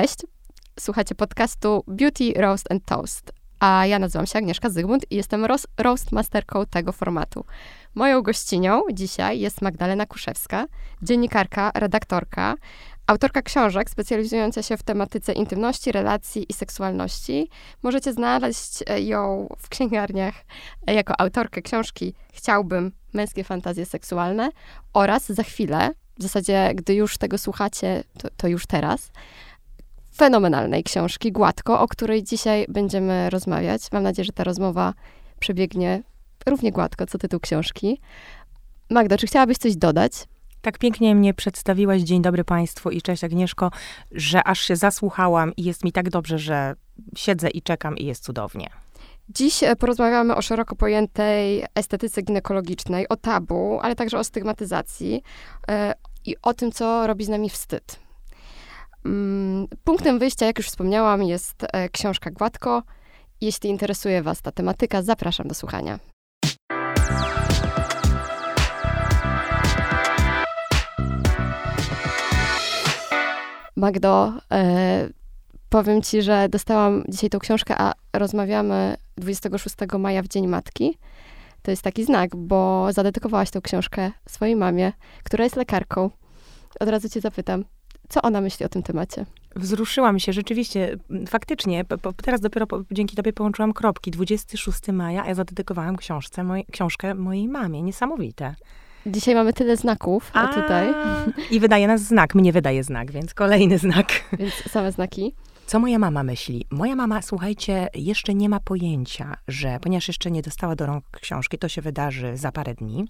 Cześć, słuchacie podcastu Beauty, Roast and Toast, a ja nazywam się Agnieszka Zygmunt i jestem roast, roast masterką tego formatu. Moją gościnią dzisiaj jest Magdalena Kuszewska, dziennikarka, redaktorka, autorka książek specjalizująca się w tematyce intymności, relacji i seksualności. Możecie znaleźć e, ją w księgarniach e, jako autorkę książki Chciałbym męskie fantazje seksualne oraz za chwilę, w zasadzie gdy już tego słuchacie, to, to już teraz, fenomenalnej książki Gładko, o której dzisiaj będziemy rozmawiać. Mam nadzieję, że ta rozmowa przebiegnie równie gładko, co tytuł książki. Magda, czy chciałabyś coś dodać? Tak pięknie mnie przedstawiłaś, dzień dobry Państwu i cześć Agnieszko, że aż się zasłuchałam i jest mi tak dobrze, że siedzę i czekam i jest cudownie. Dziś e, porozmawiamy o szeroko pojętej estetyce ginekologicznej, o tabu, ale także o stygmatyzacji yy, i o tym, co robi z nami wstyd. Yy, punktem wyjścia, jak już wspomniałam, jest yy, książka Gładko. Jeśli interesuje Was ta tematyka, zapraszam do słuchania. Magdo, e, powiem ci, że dostałam dzisiaj tą książkę, a rozmawiamy 26 maja w Dzień Matki. To jest taki znak, bo zadedykowałaś tę książkę swojej mamie, która jest lekarką. Od razu cię zapytam, co ona myśli o tym temacie? Wzruszyłam się, rzeczywiście, faktycznie, po, teraz dopiero po, dzięki tobie połączyłam kropki. 26 maja, a ja zadedykowałam książce, moj, książkę mojej mamie. Niesamowite. Dzisiaj mamy tyle znaków a, tutaj. I wydaje nas znak, mnie wydaje znak, więc kolejny znak. Więc same znaki. Co moja mama myśli? Moja mama, słuchajcie, jeszcze nie ma pojęcia, że ponieważ jeszcze nie dostała do rąk książki, to się wydarzy za parę dni.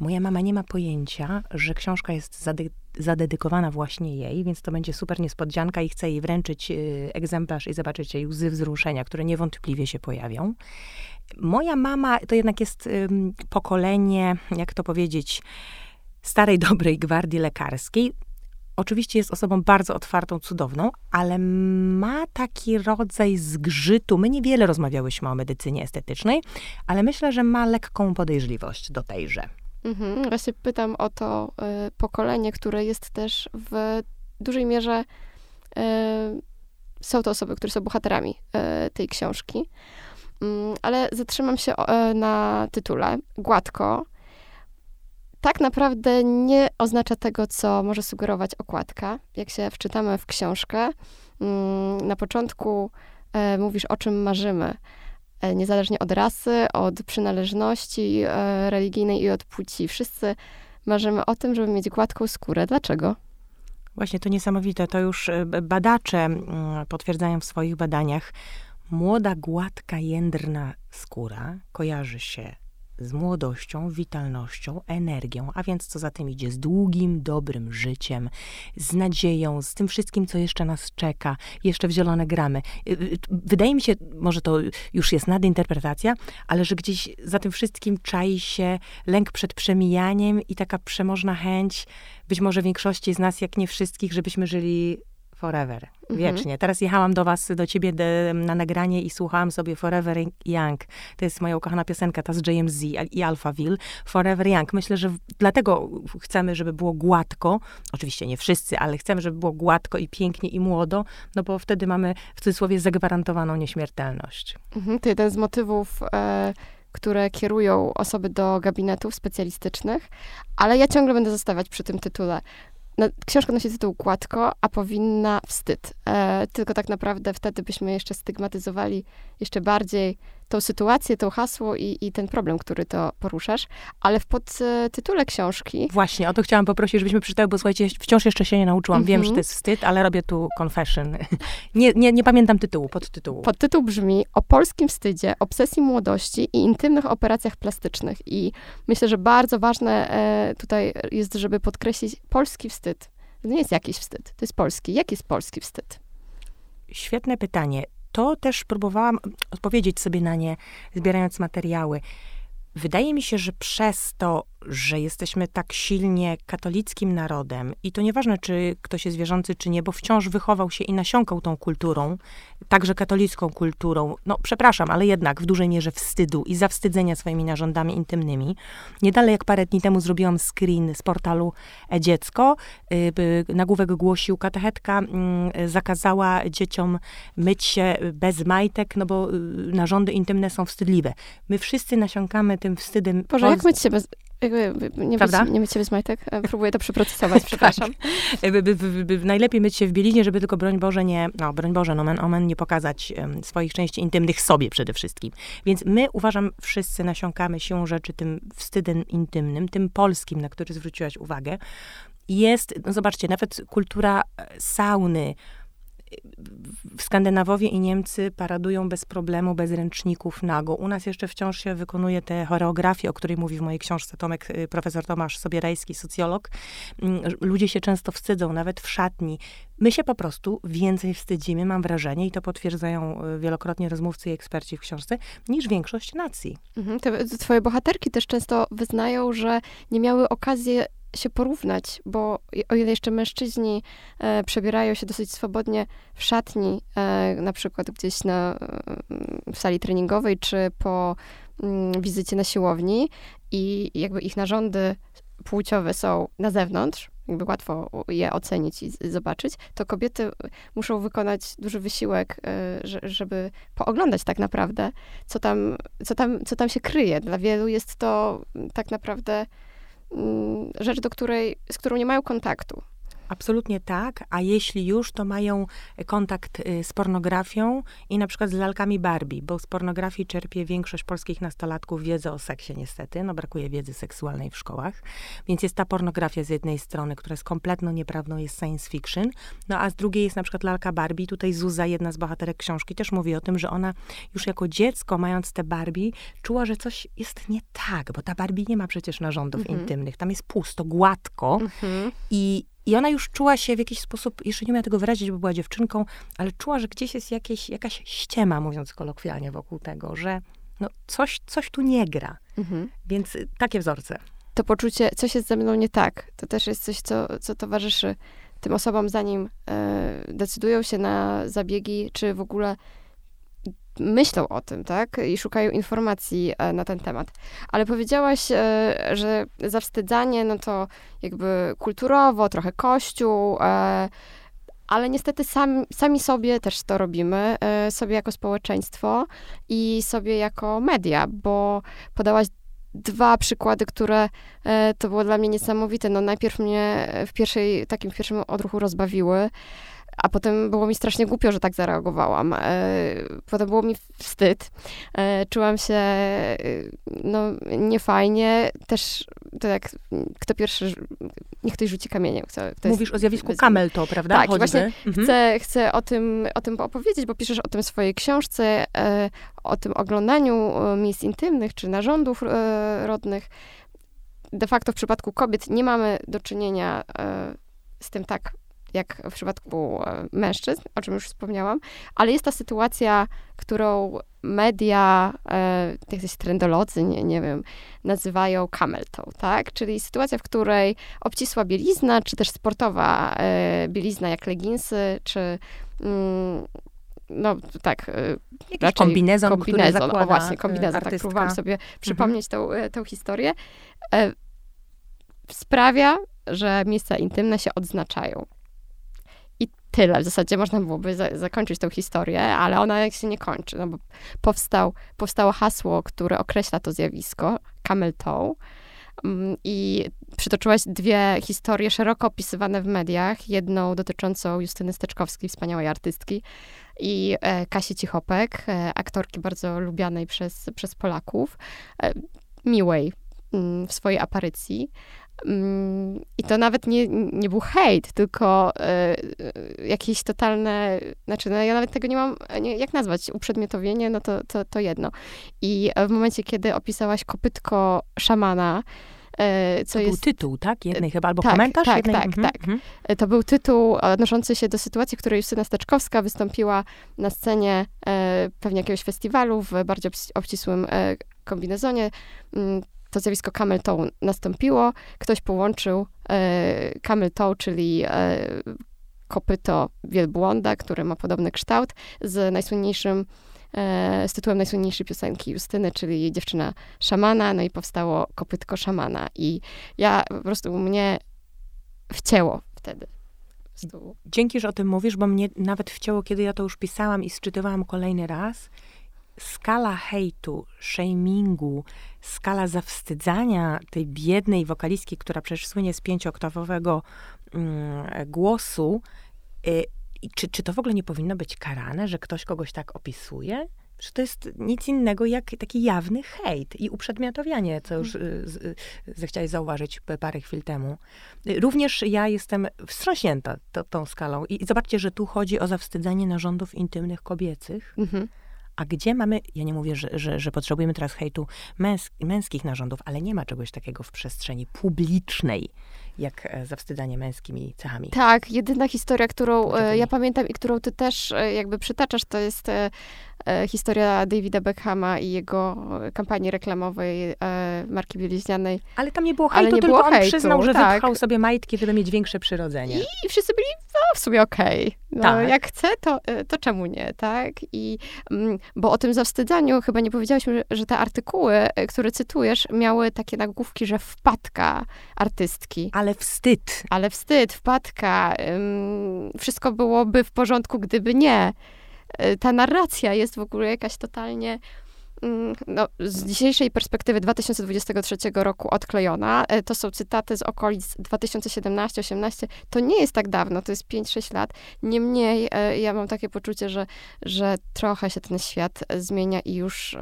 Moja mama nie ma pojęcia, że książka jest zade zadedykowana właśnie jej, więc to będzie super niespodzianka i chcę jej wręczyć y, egzemplarz i zobaczyć jej łzy wzruszenia, które niewątpliwie się pojawią. Moja mama to jednak jest pokolenie, jak to powiedzieć, starej, dobrej gwardii lekarskiej. Oczywiście jest osobą bardzo otwartą, cudowną, ale ma taki rodzaj zgrzytu. My niewiele rozmawiałyśmy o medycynie estetycznej, ale myślę, że ma lekką podejrzliwość do tejże. Mhm. Właśnie pytam o to y, pokolenie, które jest też w dużej mierze. Y, są to osoby, które są bohaterami y, tej książki. Mm, ale zatrzymam się e, na tytule. Gładko. Tak naprawdę nie oznacza tego, co może sugerować okładka. Jak się wczytamy w książkę, mm, na początku e, mówisz, o czym marzymy. E, niezależnie od rasy, od przynależności religijnej i od płci. Wszyscy marzymy o tym, żeby mieć gładką skórę. Dlaczego? Właśnie to niesamowite. To już badacze mm, potwierdzają w swoich badaniach. Młoda, gładka, jędrna skóra kojarzy się z młodością, witalnością, energią, a więc co za tym idzie, z długim, dobrym życiem, z nadzieją, z tym wszystkim, co jeszcze nas czeka, jeszcze w zielone gramy. Y, y, wydaje mi się, może to już jest nadinterpretacja, ale że gdzieś za tym wszystkim czai się lęk przed przemijaniem i taka przemożna chęć, być może większości z nas, jak nie wszystkich, żebyśmy żyli Forever. Mhm. Wiecznie. Teraz jechałam do was, do ciebie de, na nagranie i słuchałam sobie Forever Young. To jest moja ukochana piosenka, ta z JMZ i Alphaville. Forever Young. Myślę, że dlatego chcemy, żeby było gładko. Oczywiście nie wszyscy, ale chcemy, żeby było gładko i pięknie i młodo, no bo wtedy mamy w cudzysłowie zagwarantowaną nieśmiertelność. Mhm, to jeden z motywów... E które kierują osoby do gabinetów specjalistycznych, ale ja ciągle będę zostawiać przy tym tytule, no, książka nosi tytuł Gładko, a powinna Wstyd. E, tylko tak naprawdę wtedy byśmy jeszcze stygmatyzowali jeszcze bardziej tą sytuację, to hasło i, i ten problem, który to poruszasz, ale w podtytule książki... Właśnie, o to chciałam poprosić, żebyśmy przeczytały, bo słuchajcie, wciąż jeszcze się nie nauczyłam. Wiem, że to mhm. jest wstyd, ale robię tu confession. nie, nie, nie pamiętam tytułu, podtytułu. Podtytuł brzmi o polskim wstydzie, obsesji młodości i intymnych operacjach plastycznych. I myślę, że bardzo ważne e, tutaj jest, żeby podkreślić polski wstyd. To nie jest jakiś wstyd, to jest polski. Jaki jest polski wstyd? Świetne pytanie to też próbowałam odpowiedzieć sobie na nie, zbierając materiały. Wydaje mi się, że przez to, że jesteśmy tak silnie katolickim narodem i to nieważne, czy ktoś jest wierzący, czy nie, bo wciąż wychował się i nasiąkał tą kulturą, także katolicką kulturą, no przepraszam, ale jednak w dużej mierze wstydu i zawstydzenia swoimi narządami intymnymi. Nie dalej jak parę dni temu zrobiłam screen z portalu e-dziecko. Y, nagłówek głosił, katechetka mm, zakazała dzieciom myć się bez majtek, no bo y, narządy intymne są wstydliwe. My wszyscy nasiąkamy tym wstydem. Boże, jak myć się bez... Jakby nie, Prawda? Myć, nie myć się bez majtek? E, próbuję to przeprocesować, przepraszam. tak. by, by, by, najlepiej myć się w bieliźnie, żeby tylko, broń Boże, nie, no broń Boże, nomen omen, nie pokazać um, swoich części intymnych sobie przede wszystkim. Więc my, uważam, wszyscy nasiąkamy się rzeczy tym wstydem intymnym, tym polskim, na który zwróciłaś uwagę. Jest, no zobaczcie, nawet kultura e, sauny, Skandynawowie i Niemcy paradują bez problemu, bez ręczników nago. U nas jeszcze wciąż się wykonuje te choreografie, o której mówi w mojej książce Tomek, y, profesor Tomasz Sobierajski, socjolog. Mm, ludzie się często wstydzą, nawet w szatni. My się po prostu więcej wstydzimy, mam wrażenie, i to potwierdzają y, wielokrotnie rozmówcy i eksperci w książce, niż większość nacji. Mhm, te, twoje bohaterki też często wyznają, że nie miały okazji się porównać, bo o ile jeszcze mężczyźni e, przebierają się dosyć swobodnie w szatni, e, na przykład gdzieś na, w sali treningowej, czy po mm, wizycie na siłowni i jakby ich narządy płciowe są na zewnątrz, jakby łatwo je ocenić i zobaczyć, to kobiety muszą wykonać duży wysiłek, e, żeby pooglądać tak naprawdę, co tam, co tam, co tam się kryje. Dla wielu jest to tak naprawdę rzecz, do której, z którą nie mają kontaktu. Absolutnie tak, a jeśli już, to mają kontakt y, z pornografią i na przykład z lalkami Barbie, bo z pornografii czerpie większość polskich nastolatków wiedzę o seksie niestety, no brakuje wiedzy seksualnej w szkołach, więc jest ta pornografia z jednej strony, która jest kompletną nieprawdą, jest science fiction, no a z drugiej jest na przykład lalka Barbie, tutaj Zuza, jedna z bohaterek książki, też mówi o tym, że ona już jako dziecko, mając te Barbie, czuła, że coś jest nie tak, bo ta Barbie nie ma przecież narządów mhm. intymnych, tam jest pusto, gładko mhm. i i ona już czuła się w jakiś sposób, jeszcze nie miała tego wyrazić, bo była dziewczynką, ale czuła, że gdzieś jest jakieś, jakaś ściema, mówiąc kolokwialnie, wokół tego, że no coś, coś tu nie gra. Mhm. Więc y, takie wzorce. To poczucie, coś jest ze mną nie tak, to też jest coś, co, co towarzyszy tym osobom, zanim e, decydują się na zabiegi, czy w ogóle myślą o tym, tak? I szukają informacji e, na ten temat. Ale powiedziałaś, e, że zawstydzanie, no to jakby kulturowo, trochę kościół, e, ale niestety sami, sami sobie też to robimy, sobie jako społeczeństwo i sobie jako media, bo podałaś dwa przykłady, które to było dla mnie niesamowite. No najpierw mnie w pierwszej, takim pierwszym odruchu rozbawiły. A potem było mi strasznie głupio, że tak zareagowałam. E, potem było mi wstyd. E, czułam się e, no, niefajnie. Też to jak kto pierwszy, niech ktoś rzuci kamieniem. Kto, kto Mówisz o zjawisku camel to, prawda? Tak, właśnie mhm. chcę, chcę o, tym, o tym opowiedzieć, bo piszesz o tym w swojej książce, o tym oglądaniu miejsc intymnych czy narządów rodnych. De facto w przypadku kobiet nie mamy do czynienia z tym tak jak w przypadku e, mężczyzn, o czym już wspomniałam, ale jest ta sytuacja, którą media, e, jacyś trendolodzy, nie, nie wiem, nazywają camel toe, tak? Czyli sytuacja, w której obcisła bielizna, czy też sportowa e, bielizna, jak leginsy, czy mm, no tak, e, Jakiś kombinezon, kombinezon, który zakłada o właśnie, kombinezon, tak, próbowałam sobie mhm. przypomnieć mhm. tą, tą historię, e, sprawia, że miejsca intymne się odznaczają tyle. W zasadzie można byłoby za, zakończyć tę historię, ale ona jak się nie kończy, no bo powstał, powstało hasło, które określa to zjawisko, camel toe, mm, i przytoczyłaś dwie historie szeroko opisywane w mediach. Jedną dotyczącą Justyny Steczkowskiej, wspaniałej artystki, i e, Kasi Cichopek, e, aktorki bardzo lubianej przez, przez Polaków, e, miłej mm, w swojej aparycji. Mm, I to nawet nie, nie był hejt, tylko y, jakieś totalne, znaczy no ja nawet tego nie mam, nie, jak nazwać, uprzedmiotowienie, no to, to, to jedno. I w momencie, kiedy opisałaś kopytko szamana, y, co to jest... był tytuł, tak? Jednej chyba, albo tak, komentarz? Tak, jednej... tak, mhm, tak. Mhm. To był tytuł odnoszący się do sytuacji, w której Justyna Steczkowska wystąpiła na scenie pewnie jakiegoś festiwalu w bardziej obcisłym kombinezonie. To zjawisko camel toe nastąpiło, ktoś połączył e, camel toe, czyli e, kopyto wielbłąda, który ma podobny kształt, z najsłynniejszym e, z tytułem najsłynniejszej piosenki Justyny, czyli Dziewczyna Szamana, no i powstało Kopytko Szamana. I ja po prostu mnie wcięło wtedy. Dzięki, że o tym mówisz, bo mnie nawet wcięło, kiedy ja to już pisałam i sczytywałam kolejny raz. Skala hejtu, shamingu, skala zawstydzania tej biednej wokalistki, która przecież słynie z pięcioktawowego mm, głosu, y, czy, czy to w ogóle nie powinno być karane, że ktoś kogoś tak opisuje? Że to jest nic innego jak taki jawny hejt i uprzedmiotowianie, co już y, y, zechciałeś zauważyć parę chwil temu. Y, Również ja jestem wstrząśnięta to, tą skalą. I zobaczcie, że tu chodzi o zawstydzanie narządów intymnych kobiecych. Mhm. A gdzie mamy, ja nie mówię, że, że, że potrzebujemy teraz hejtu męs, męskich narządów, ale nie ma czegoś takiego w przestrzeni publicznej, jak e, zawstydzanie męskimi cechami. Tak, jedyna historia, którą e, ja pamiętam i którą ty też e, jakby przytaczasz, to jest e, e, historia Davida Beckhama i jego kampanii reklamowej e, marki bieliźnianej. Ale tam nie było Ale hejtu, nie tylko było on hejtu, przyznał, że tak. wypchał sobie majtki, żeby mieć większe przyrodzenie. I wszyscy byli, no w sumie okej. No, Tak. Jak chce, to, to czemu nie, tak? I, mm, bo o tym zawstydzaniu chyba nie powiedziałyśmy, że te artykuły, e, które cytujesz, miały takie nagłówki, że wpadka artystki. Ale wstyd. Ale wstyd, wpadka, ym, wszystko byłoby w porządku, gdyby nie. Y, Ta narracja jest w ogóle jakaś totalnie, no, z dzisiejszej perspektywy 2023 roku odklejona. E, To są cytaty z okolic 2017-18. To nie jest tak dawno, to jest 5-6 lat. Niemniej e, ja mam takie poczucie, że, że trochę się ten świat e, zmienia i już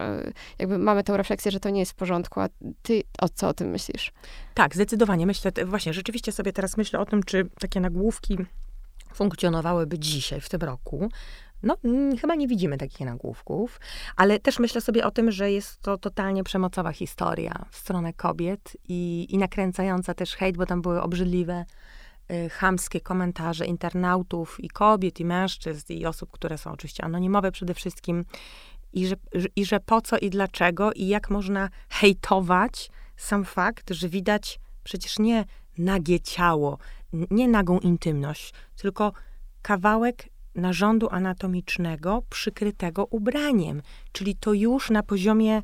jakby mamy tę refleksję, że to nie jest w porządku. A ty o co o tym myślisz? Tak, zdecydowanie. Myślę, właśnie, rzeczywiście sobie teraz myślę o tym, czy takie nagłówki funkcjonowałyby dzisiaj, w tym roku. No, mm, chyba nie widzimy takich nagłówków, ale też myślę sobie o tym, że jest to totalnie przemocowa historia w stronę kobiet i, i nakręcająca też hejt, bo tam były obrzydliwe, y, chamskie komentarze internautów i kobiet, i mężczyzn, i osób, które są oczywiście anonimowe przede wszystkim. I że, I że po co i dlaczego, i jak można hejtować sam fakt, że widać przecież nie nagie ciało, nie nagą intymność, tylko kawałek narządu anatomicznego przykrytego ubraniem. Czyli to już na poziomie,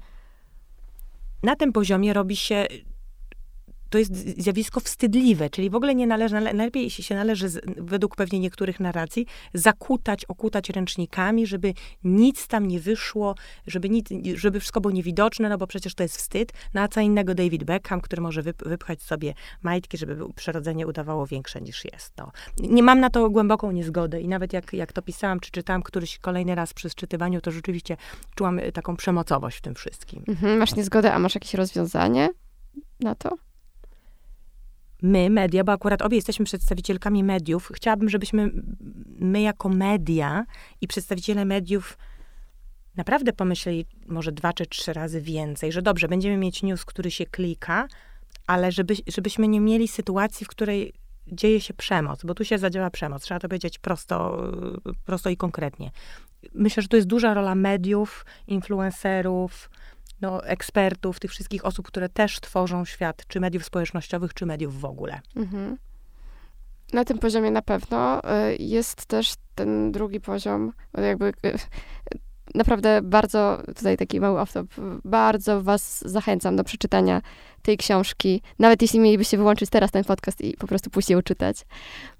na tym poziomie robi się, to jest zjawisko wstydliwe, czyli w ogóle nie należy, nale- najlepiej się należy, według pewnie niektórych narracji, zakutać, okutać ręcznikami, żeby nic tam nie wyszło, żeby, nic, żeby wszystko było niewidoczne, no bo przecież to jest wstyd. No a co innego David Beckham, który może wyp- wypchać sobie majtki, żeby przyrodzenie udawało większe niż jest. No. Nie mam na to głęboką niezgodę i nawet jak, jak to pisałam, czy czytałam któryś kolejny raz przy czytywaniu, to rzeczywiście czułam taką przemocowość w tym wszystkim. Mhm, masz niezgodę, a masz jakieś rozwiązanie na to? My, media, bo akurat obie jesteśmy przedstawicielkami mediów, chciałabym, żebyśmy my jako media i przedstawiciele mediów naprawdę pomyśleli może dwa czy trzy razy więcej, że dobrze, będziemy mieć news, który się klika, ale żeby, żebyśmy nie mieli sytuacji, w której dzieje się przemoc, bo tu się zadziała przemoc. Trzeba to powiedzieć prosto, prosto i konkretnie. Myślę, że to jest duża rola mediów, influencerów, no, ekspertów, tych wszystkich osób, które też tworzą świat, czy mediów społecznościowych, czy mediów w ogóle. Mhm. Na tym poziomie na pewno y, jest też ten drugi poziom, jakby y, naprawdę bardzo, tutaj taki mały off-top, bardzo was zachęcam do przeczytania tej książki, nawet jeśli mielibyście wyłączyć teraz ten podcast i po prostu pójść ją czytać.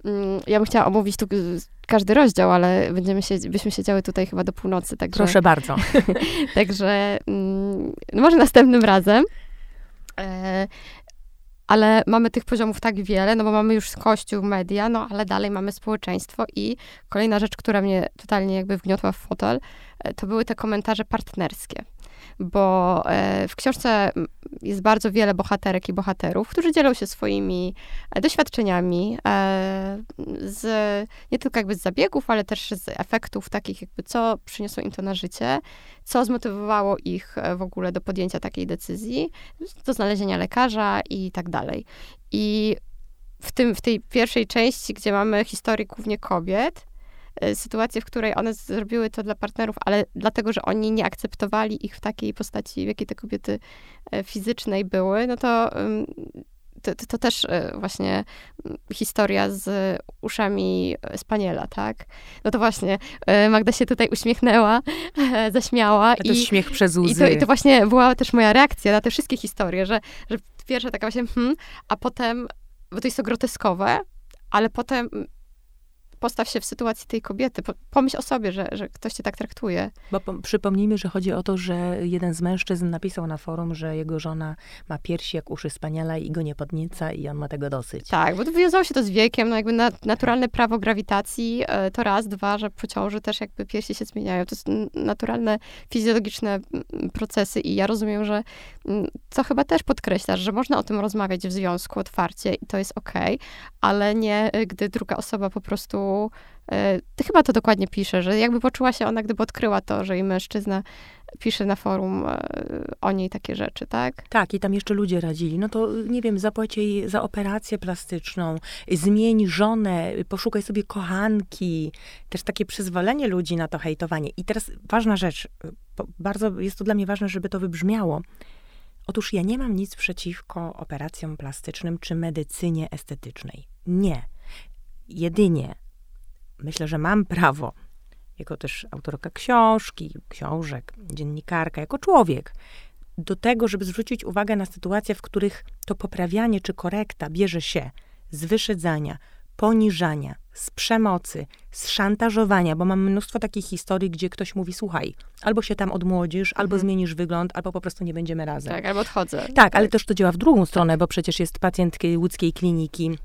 Mm, Ja bym chciała omówić tu y, każdy rozdział, ale będziemy się, byśmy siedziały tutaj chyba do północy, także... Proszę bardzo. Także mm, no może następnym razem. E, ale mamy tych poziomów tak wiele, no bo mamy już kościół, media, no ale dalej mamy społeczeństwo i kolejna rzecz, która mnie totalnie jakby wgniotła w fotel, e, to były te komentarze partnerskie. Bo e, w książce jest bardzo wiele bohaterek i bohaterów, którzy dzielą się swoimi e, doświadczeniami e, z, nie tylko jakby z zabiegów, ale też z efektów takich jakby, co przyniosło im to na życie, co zmotywowało ich w ogóle do podjęcia takiej decyzji, do znalezienia lekarza i tak dalej. I w, tym, w tej pierwszej części, gdzie mamy historię głównie kobiet, sytuację, w której one zrobiły to dla partnerów, ale dlatego, że oni nie akceptowali ich w takiej postaci, w jakiej te kobiety e, fizycznej były, no to to, to, to, też właśnie historia z uszami Spaniela, tak? No to właśnie, Magda się tutaj uśmiechnęła, zaśmiała. A to i, śmiech przez łzy. I to, I to właśnie była też moja reakcja na te wszystkie historie, że, że pierwsza taka właśnie, hmm, a potem, bo to jest to groteskowe, ale potem postaw się w sytuacji tej kobiety. Pomyśl o sobie, że, że ktoś cię tak traktuje. Bo po, przypomnijmy, że chodzi o to, że jeden z mężczyzn napisał na forum, że jego żona ma piersi jak uszy spaniela i go nie podnieca i on ma tego dosyć. Tak, bo to wywiązało się to z wiekiem, no jakby na, naturalne prawo grawitacji e, to raz, dwa, że po ciąży też jakby piersi się zmieniają. To są naturalne, fizjologiczne procesy i ja rozumiem, że co chyba też podkreślasz, że można o tym rozmawiać w związku otwarcie i to jest okej, okay, ale nie, e, gdy druga osoba po prostu E, ty chyba to dokładnie pisze, że jakby poczuła się ona, gdyby odkryła to, że jej mężczyzna pisze na forum e, o niej takie rzeczy, tak? Tak, i tam jeszcze ludzie radzili. No to nie wiem, zapłać jej za operację plastyczną, zmień żonę, poszukaj sobie kochanki. Też takie przyzwolenie ludzi na to hejtowanie. I teraz ważna rzecz, bardzo jest to dla mnie ważne, żeby to wybrzmiało. Otóż ja nie mam nic przeciwko operacjom plastycznym czy medycynie estetycznej. Nie. Jedynie myślę, że mam prawo, jako też autorka książki, książek, dziennikarka, jako człowiek, do tego, żeby zwrócić uwagę na sytuacje, w których to poprawianie czy korekta bierze się z wyszydzania, poniżania, z przemocy, z szantażowania, bo mam mnóstwo takich historii, gdzie ktoś mówi, słuchaj, albo się tam odmłodzisz, mhm. albo zmienisz wygląd, albo po prostu nie będziemy razem. Tak, albo odchodzę. Tak, tak, ale też to działa w drugą stronę, bo przecież jest pacjent łódzkiej kliniki,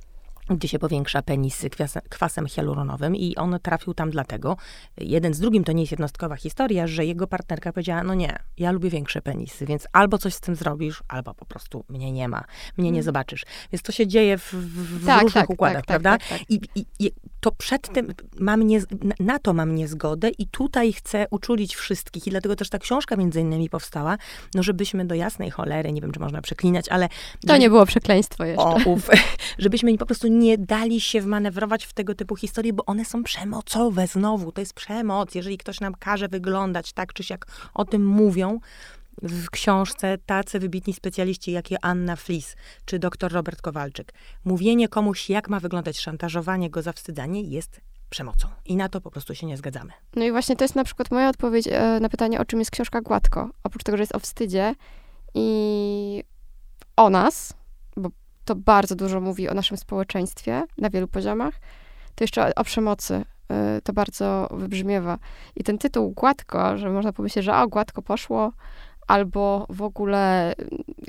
gdzie się powiększa penis kwasem hialuronowym i on trafił tam dlatego, jeden z drugim to nie jest jednostkowa historia, że jego partnerka powiedziała, no nie, ja lubię większe penisy, więc albo coś z tym zrobisz, albo po prostu mnie nie ma, mnie nie hmm. zobaczysz. Więc to się dzieje w, w tak, różnych tak, układach, tak, tak prawda? Tak, tak. I, i, I, to przed tym mam nie, na to mam niezgodę i tutaj chcę uczulić wszystkich i dlatego też ta książka między innymi powstała, no żebyśmy do jasnej cholery, nie wiem, czy można przeklinać, ale... To nie było przekleństwo jeszcze. O, uf, żebyśmy po prostu nie dali się wmanewrować w tego typu historie, bo one są przemocowe znowu. To jest przemoc. Jeżeli ktoś nam każe wyglądać tak, czy jak o tym mówią, w książce tacy wybitni specjaliści jak Anna Flis czy dr Robert Kowalczyk. Mówienie komuś, jak ma wyglądać szantażowanie go, zawstydzanie jest przemocą. I na to po prostu się nie zgadzamy. No i właśnie to jest na przykład moja odpowiedź e, na pytanie, o czym jest książka Gładko. Oprócz tego, że jest o wstydzie i o nas, bo to bardzo dużo mówi o naszym społeczeństwie na wielu poziomach, to jeszcze o przemocy y, to bardzo wybrzmiewa. I ten tytuł gładko, że można pomyśleć, że o, gładko poszło, albo w ogóle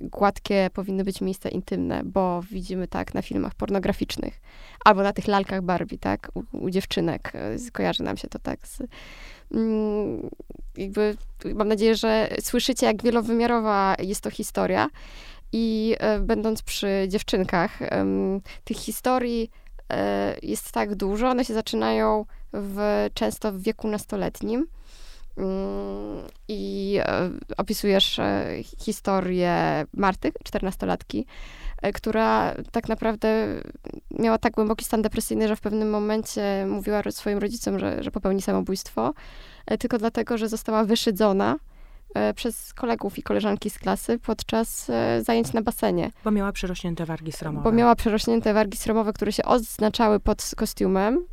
gładkie powinny być miejsca intymne, bo widzimy tak na filmach pornograficznych, albo na tych lalkach Barbie, tak, u, u dziewczynek. Y, kojarzy nam się to tak z, mm, jakby, mam nadzieję, że słyszycie, jak wielowymiarowa jest to historia. I e, będąc przy dziewczynkach, tych historii e, jest tak dużo, one się zaczynają w, często w wieku nastoletnim. Mm, I e, opisujesz historię Marty, czternastolatki, która tak naprawdę miała tak głęboki stan depresyjny, że w pewnym momencie mówiła swoim rodzicom, że, że popełni samobójstwo, tylko dlatego, że została wyszydzona E, przez kolegów i koleżanki z klasy podczas e, zajęć na basenie. Bo miała przerośnięte wargi sromowe. Bo miała przerośnięte wargi sromowe, które się oznaczały pod kostiumem.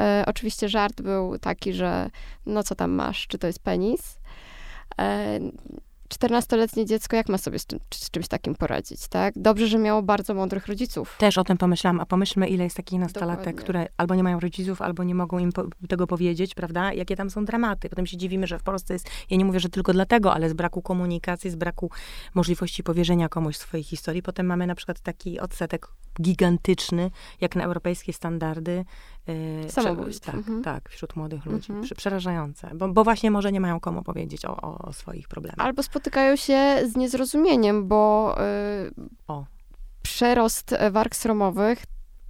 E, oczywiście żart był taki, że no co tam masz, czy to jest penis? E, 14-letnie dziecko, jak ma sobie z, czym, z, czymś takim poradzić, tak? Dobrze, że miało bardzo mądrych rodziców. Też o tym pomyślałam, a pomyślmy, ile jest takich nastolatek, Dokładnie. które albo nie mają rodziców, albo nie mogą im po, tego powiedzieć, prawda? Jakie tam są dramaty. Potem się dziwimy, że w Polsce jest, ja nie mówię, że tylko dlatego, ale z braku komunikacji, z braku możliwości powierzenia komuś swojej historii. Potem mamy na przykład taki odsetek gigantyczny, jak na europejskie standardy. Yy, Samobójstw. Tak, mhm. tak, wśród młodych ludzi. Mhm. Przerażające, bo, bo, właśnie może nie mają komu powiedzieć o, o, o swoich problemach. Albo spotykają się z niezrozumieniem, bo yy, przerost warg sromowych,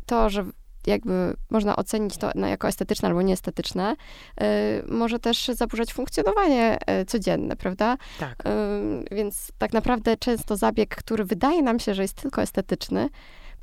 to, że jakby można ocenić to jako estetyczne albo nieestetyczne, yy, może też zaburzać funkcjonowanie yy, codzienne, prawda? Tak. Yy, więc tak naprawdę często zabieg, który wydaje nam się, że jest tylko estetyczny,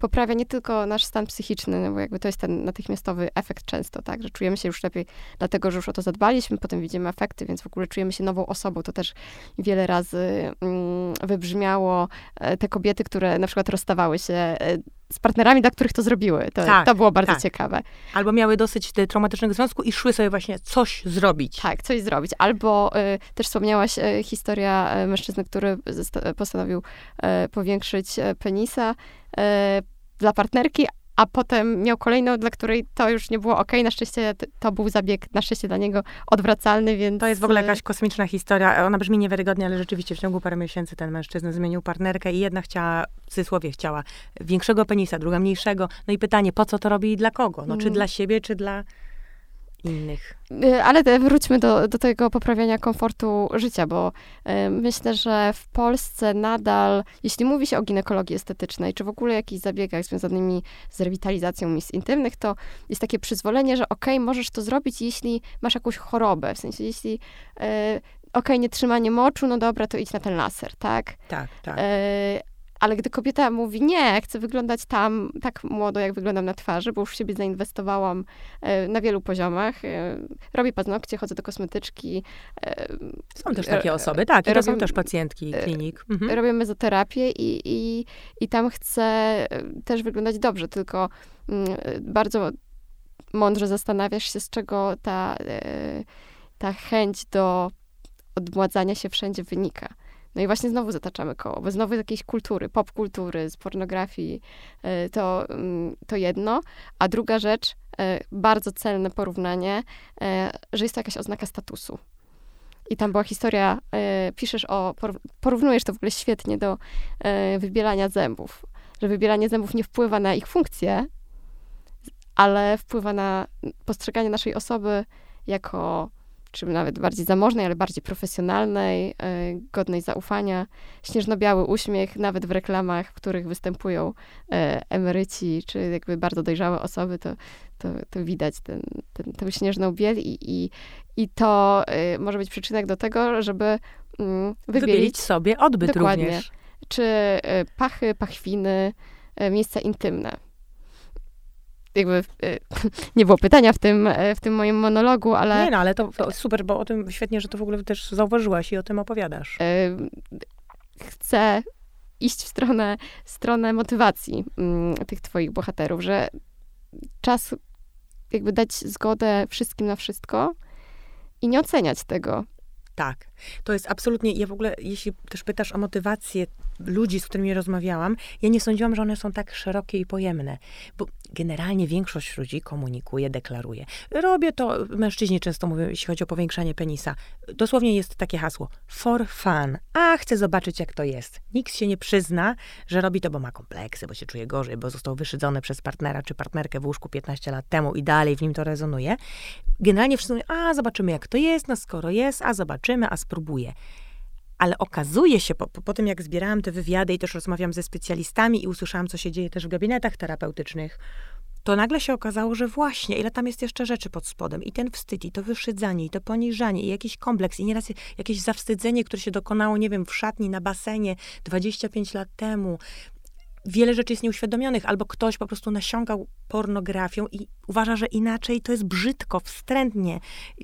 poprawia nie tylko nasz stan psychiczny, no bo jakby to jest ten natychmiastowy efekt często, tak, że czujemy się już lepiej, dlatego, że już o to zadbaliśmy, potem widzimy efekty, więc w ogóle czujemy się nową osobą. To też wiele razy mm, wybrzmiało e, te kobiety, które na przykład rozstawały się e, z partnerami, dla których to zrobiły. To, Tak, to było bardzo tak. ciekawe. Albo miały dosyć e, traumatycznego związku i szły sobie właśnie coś zrobić. Tak, coś zrobić. Albo y, też wspomniałaś y, historia mężczyzny, który postanowił y, powiększyć penisa dla partnerki, a potem miał kolejną, dla której to już nie było okej. Na szczęście to był zabieg, na szczęście dla niego odwracalny, więc... To jest w ogóle y, jakaś kosmiczna historia. Ona brzmi niewiarygodnie, ale rzeczywiście w ciągu paru miesięcy ten mężczyzna zmienił partnerkę i jedna chciała, w cudzysłowie chciała większego penisa, druga mniejszego. No i pytanie, po co to robi i dla kogo? No czy Mm. dla siebie, czy dla innych? Y, Ale te- wróćmy do, do tego poprawiania komfortu życia, bo y, myślę, że w Polsce nadal, jeśli mówi się o ginekologii estetycznej, czy w ogóle jakichś zabiegach związanymi z rewitalizacją miejsc intymnych, to jest takie przyzwolenie, że okej, możesz to zrobić, jeśli masz jakąś chorobę, w sensie jeśli y, okej, nietrzymanie moczu, no dobra, to idź na ten laser, tak? Tak, tak. E, ale gdy kobieta mówi, nie, chcę wyglądać tam tak młodo, jak wyglądam na twarzy, bo już w siebie zainwestowałam e, na wielu poziomach. E, robię paznokcie, chodzę do kosmetyczki, e, Są też takie osoby, tak. I to są też pacjentki klinik. Mhm. robię mezoterapię i, i, i tam chcę też wyglądać dobrze, tylko mm, bardzo mądrze zastanawiasz się, z czego ta, ta chęć do odmładzania się wszędzie wynika. No i właśnie znowu zataczamy koło, bo znowu z jakiejś kultury, popkultury, z pornografii, e, to, mm, to jedno. A druga rzecz, e, bardzo celne porównanie, e, że jest to jakaś oznaka statusu. I tam była historia, piszesz o, poró- porównujesz to w ogóle świetnie do wybielania zębów. Że wybielanie zębów nie wpływa na ich funkcję, ale wpływa na postrzeganie naszej osoby jako, czy nawet bardziej zamożnej, ale bardziej profesjonalnej, e, godnej zaufania. Śnieżno-biały uśmiech, nawet w reklamach, w których występują e, emeryci, czy jakby bardzo dojrzałe osoby, to, to, to widać ten, ten, tę śnieżną biel i, i, i to e, może być przyczynek do tego, żeby mm, Wybielić wybielić sobie odbyt Dokładnie. również. czy pachy, pachwiny, miejsca intymne. Jakby e, nie było pytania w tym, e, w tym moim monologu, ale Nie no, ale to, to super, bo o tym świetnie, że to w ogóle też zauważyłaś i o tym opowiadasz. e, chcę iść w stronę, stronę motywacji mm, tych twoich bohaterów, że czas jakby dać zgodę wszystkim na wszystko i nie oceniać tego. Tak. To jest absolutnie, ja w ogóle, jeśli też pytasz o motywację ludzi, z którymi rozmawiałam, ja nie sądziłam, że one są tak szerokie i pojemne. Bo generalnie większość ludzi komunikuje, deklaruje. Robię to, mężczyźni często mówią, jeśli chodzi o powiększanie penisa. Dosłownie jest takie hasło, for fun. A, chcę zobaczyć, jak to jest. Nikt się nie przyzna, że robi to, bo ma kompleksy, bo się czuje gorzej, bo został wyszydzony przez partnera czy partnerkę w łóżku 15 lat temu i dalej w nim to rezonuje. Generalnie wszyscy mówią, a, zobaczymy, jak to jest, no skoro jest, a zobaczymy, a spróbuję. Ale okazuje się, po, po, tym jak zbierałam te wywiady i też rozmawiam ze specjalistami i usłyszałam, co się dzieje też w gabinetach terapeutycznych, to nagle się okazało, że właśnie, ile tam jest jeszcze rzeczy pod spodem. I ten wstyd, i to wyszydzanie, i to poniżanie, i jakiś kompleks, i nieraz jakieś zawstydzenie, które się dokonało, nie wiem, w szatni, na basenie 25 lat temu. Wiele rzeczy jest nieuświadomionych, albo ktoś po prostu nasiągał pornografią i uważa, że inaczej to jest brzydko, wstrętnie,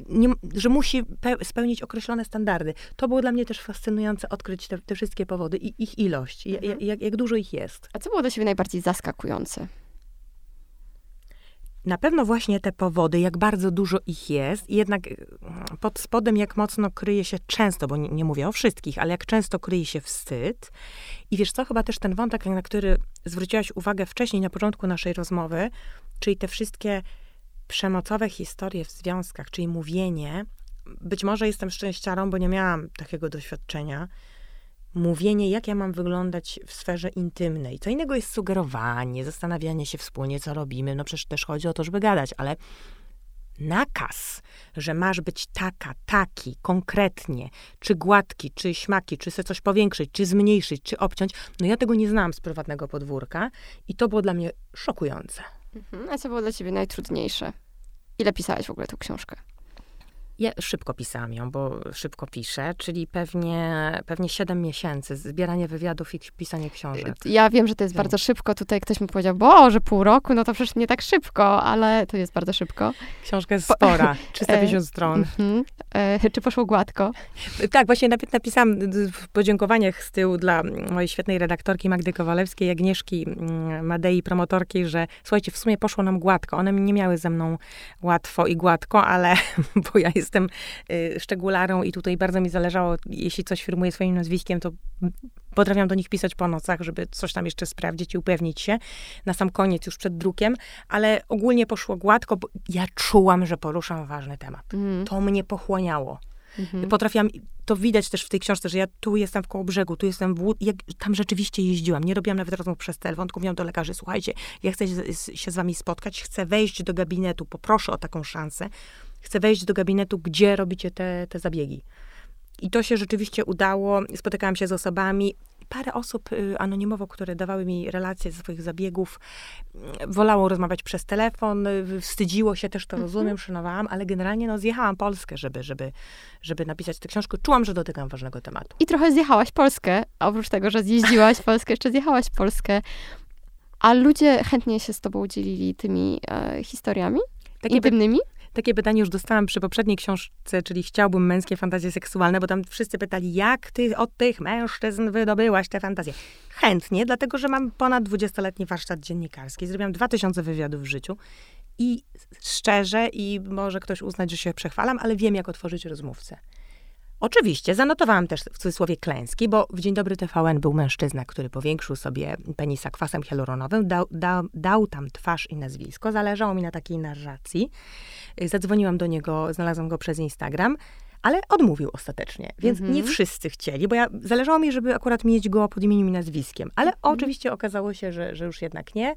nie, że musi pe- spełnić określone standardy. To było dla mnie też fascynujące odkryć te, te wszystkie powody i ich ilość, Mhm. jak, jak dużo ich jest. A co było dla ciebie najbardziej zaskakujące? Na pewno właśnie te powody, jak bardzo dużo ich jest, i jednak y, pod spodem jak mocno kryje się często, bo nie, nie mówię o wszystkich, ale jak często kryje się wstyd. I wiesz co, chyba też ten wątek, na który zwróciłaś uwagę wcześniej, na początku naszej rozmowy, czyli te wszystkie przemocowe historie w związkach, czyli mówienie, być może jestem szczęściarą, bo nie miałam takiego doświadczenia, mówienie, jak ja mam wyglądać w sferze intymnej. Co innego jest sugerowanie, zastanawianie się wspólnie, co robimy. No przecież też chodzi o to, żeby gadać, ale nakaz, że masz być taka, taki, konkretnie, czy gładki, czy śmaki, czy se coś powiększyć, czy zmniejszyć, czy obciąć, no ja tego nie znałam z prywatnego podwórka i to było dla mnie szokujące. Mhm. A co było dla ciebie najtrudniejsze? Ile pisałeś w ogóle tę książkę? Ja szybko pisałam ją, bo szybko piszę, czyli pewnie, pewnie 7 miesięcy zbieranie wywiadów i pisanie książek. Ja wiem, że to jest bardzo szybko. Tutaj ktoś mi powiedział, Boże, pół roku, no to przecież nie tak szybko, ale to jest bardzo szybko. Książka jest spora, 350 stron. E, czy poszło gładko? Tak, właśnie napisałam w podziękowaniach z tyłu dla mojej świetnej redaktorki Magdy Kowalewskiej, Agnieszki mm, Madei, promotorki, że słuchajcie, w sumie poszło nam gładko. One nie miały ze mną łatwo i gładko, ale bo ja jestem y, szczególarą i tutaj bardzo mi zależało, jeśli coś firmuje swoim nazwiskiem, to potrafiłam do nich pisać po nocach, żeby coś tam jeszcze sprawdzić i upewnić się na sam koniec, już przed drukiem, ale ogólnie poszło gładko, bo ja czułam, że poruszam ważny temat. Mm. To mnie pochłaniało. Mhm. Potrafiłam, to widać też w tej książce, że ja tu jestem w koło brzegu, tu jestem w jak, tam rzeczywiście jeździłam. Nie robiłam nawet rozmów przez telefon, tylko mówiłam do lekarzy, słuchajcie, ja chcę się z wami spotkać, chcę wejść do gabinetu, poproszę o taką szansę, chcę wejść do gabinetu, gdzie robicie te, te zabiegi. I to się rzeczywiście udało. Spotykałam się z osobami, parę osób y, anonimowo, które dawały mi relacje ze swoich zabiegów, mm, wolało rozmawiać przez telefon, y, wstydziło się, też to mhm. rozumiem, szanowałam, ale generalnie no, zjechałam Polskę, żeby, żeby, żeby napisać tę książkę. Czułam, że dotykam ważnego tematu. I trochę zjechałaś Polskę, a oprócz tego, że zjeździłaś Polskę, jeszcze zjechałaś Polskę. A ludzie chętnie się z tobą dzielili tymi e, historiami? Takie intymnymi? Takie pytanie już dostałam przy poprzedniej książce, czyli Chciałbym męskie fantazje seksualne, bo tam wszyscy pytali, jak ty od tych mężczyzn wydobyłaś te fantazje? Chętnie, dlatego że mam ponad 20-letni warsztat dziennikarski. Zrobiłam 2000 wywiadów w życiu i szczerze, i może ktoś uznać, że się przechwalam, ale wiem, jak otworzyć rozmówcę. Oczywiście, zanotowałam też w cudzysłowie klęski, bo w Dzień Dobry TVN był mężczyzna, który powiększył sobie penisa kwasem hialuronowym, dał, dał, dał tam twarz i nazwisko, zależało mi na takiej narracji. Zadzwoniłam do niego, znalazłam go przez Instagram, ale odmówił ostatecznie, więc mhm. nie wszyscy chcieli, bo ja, zależało mi, żeby akurat mieć go pod imieniem i nazwiskiem, ale mhm. oczywiście okazało się, że, że już jednak nie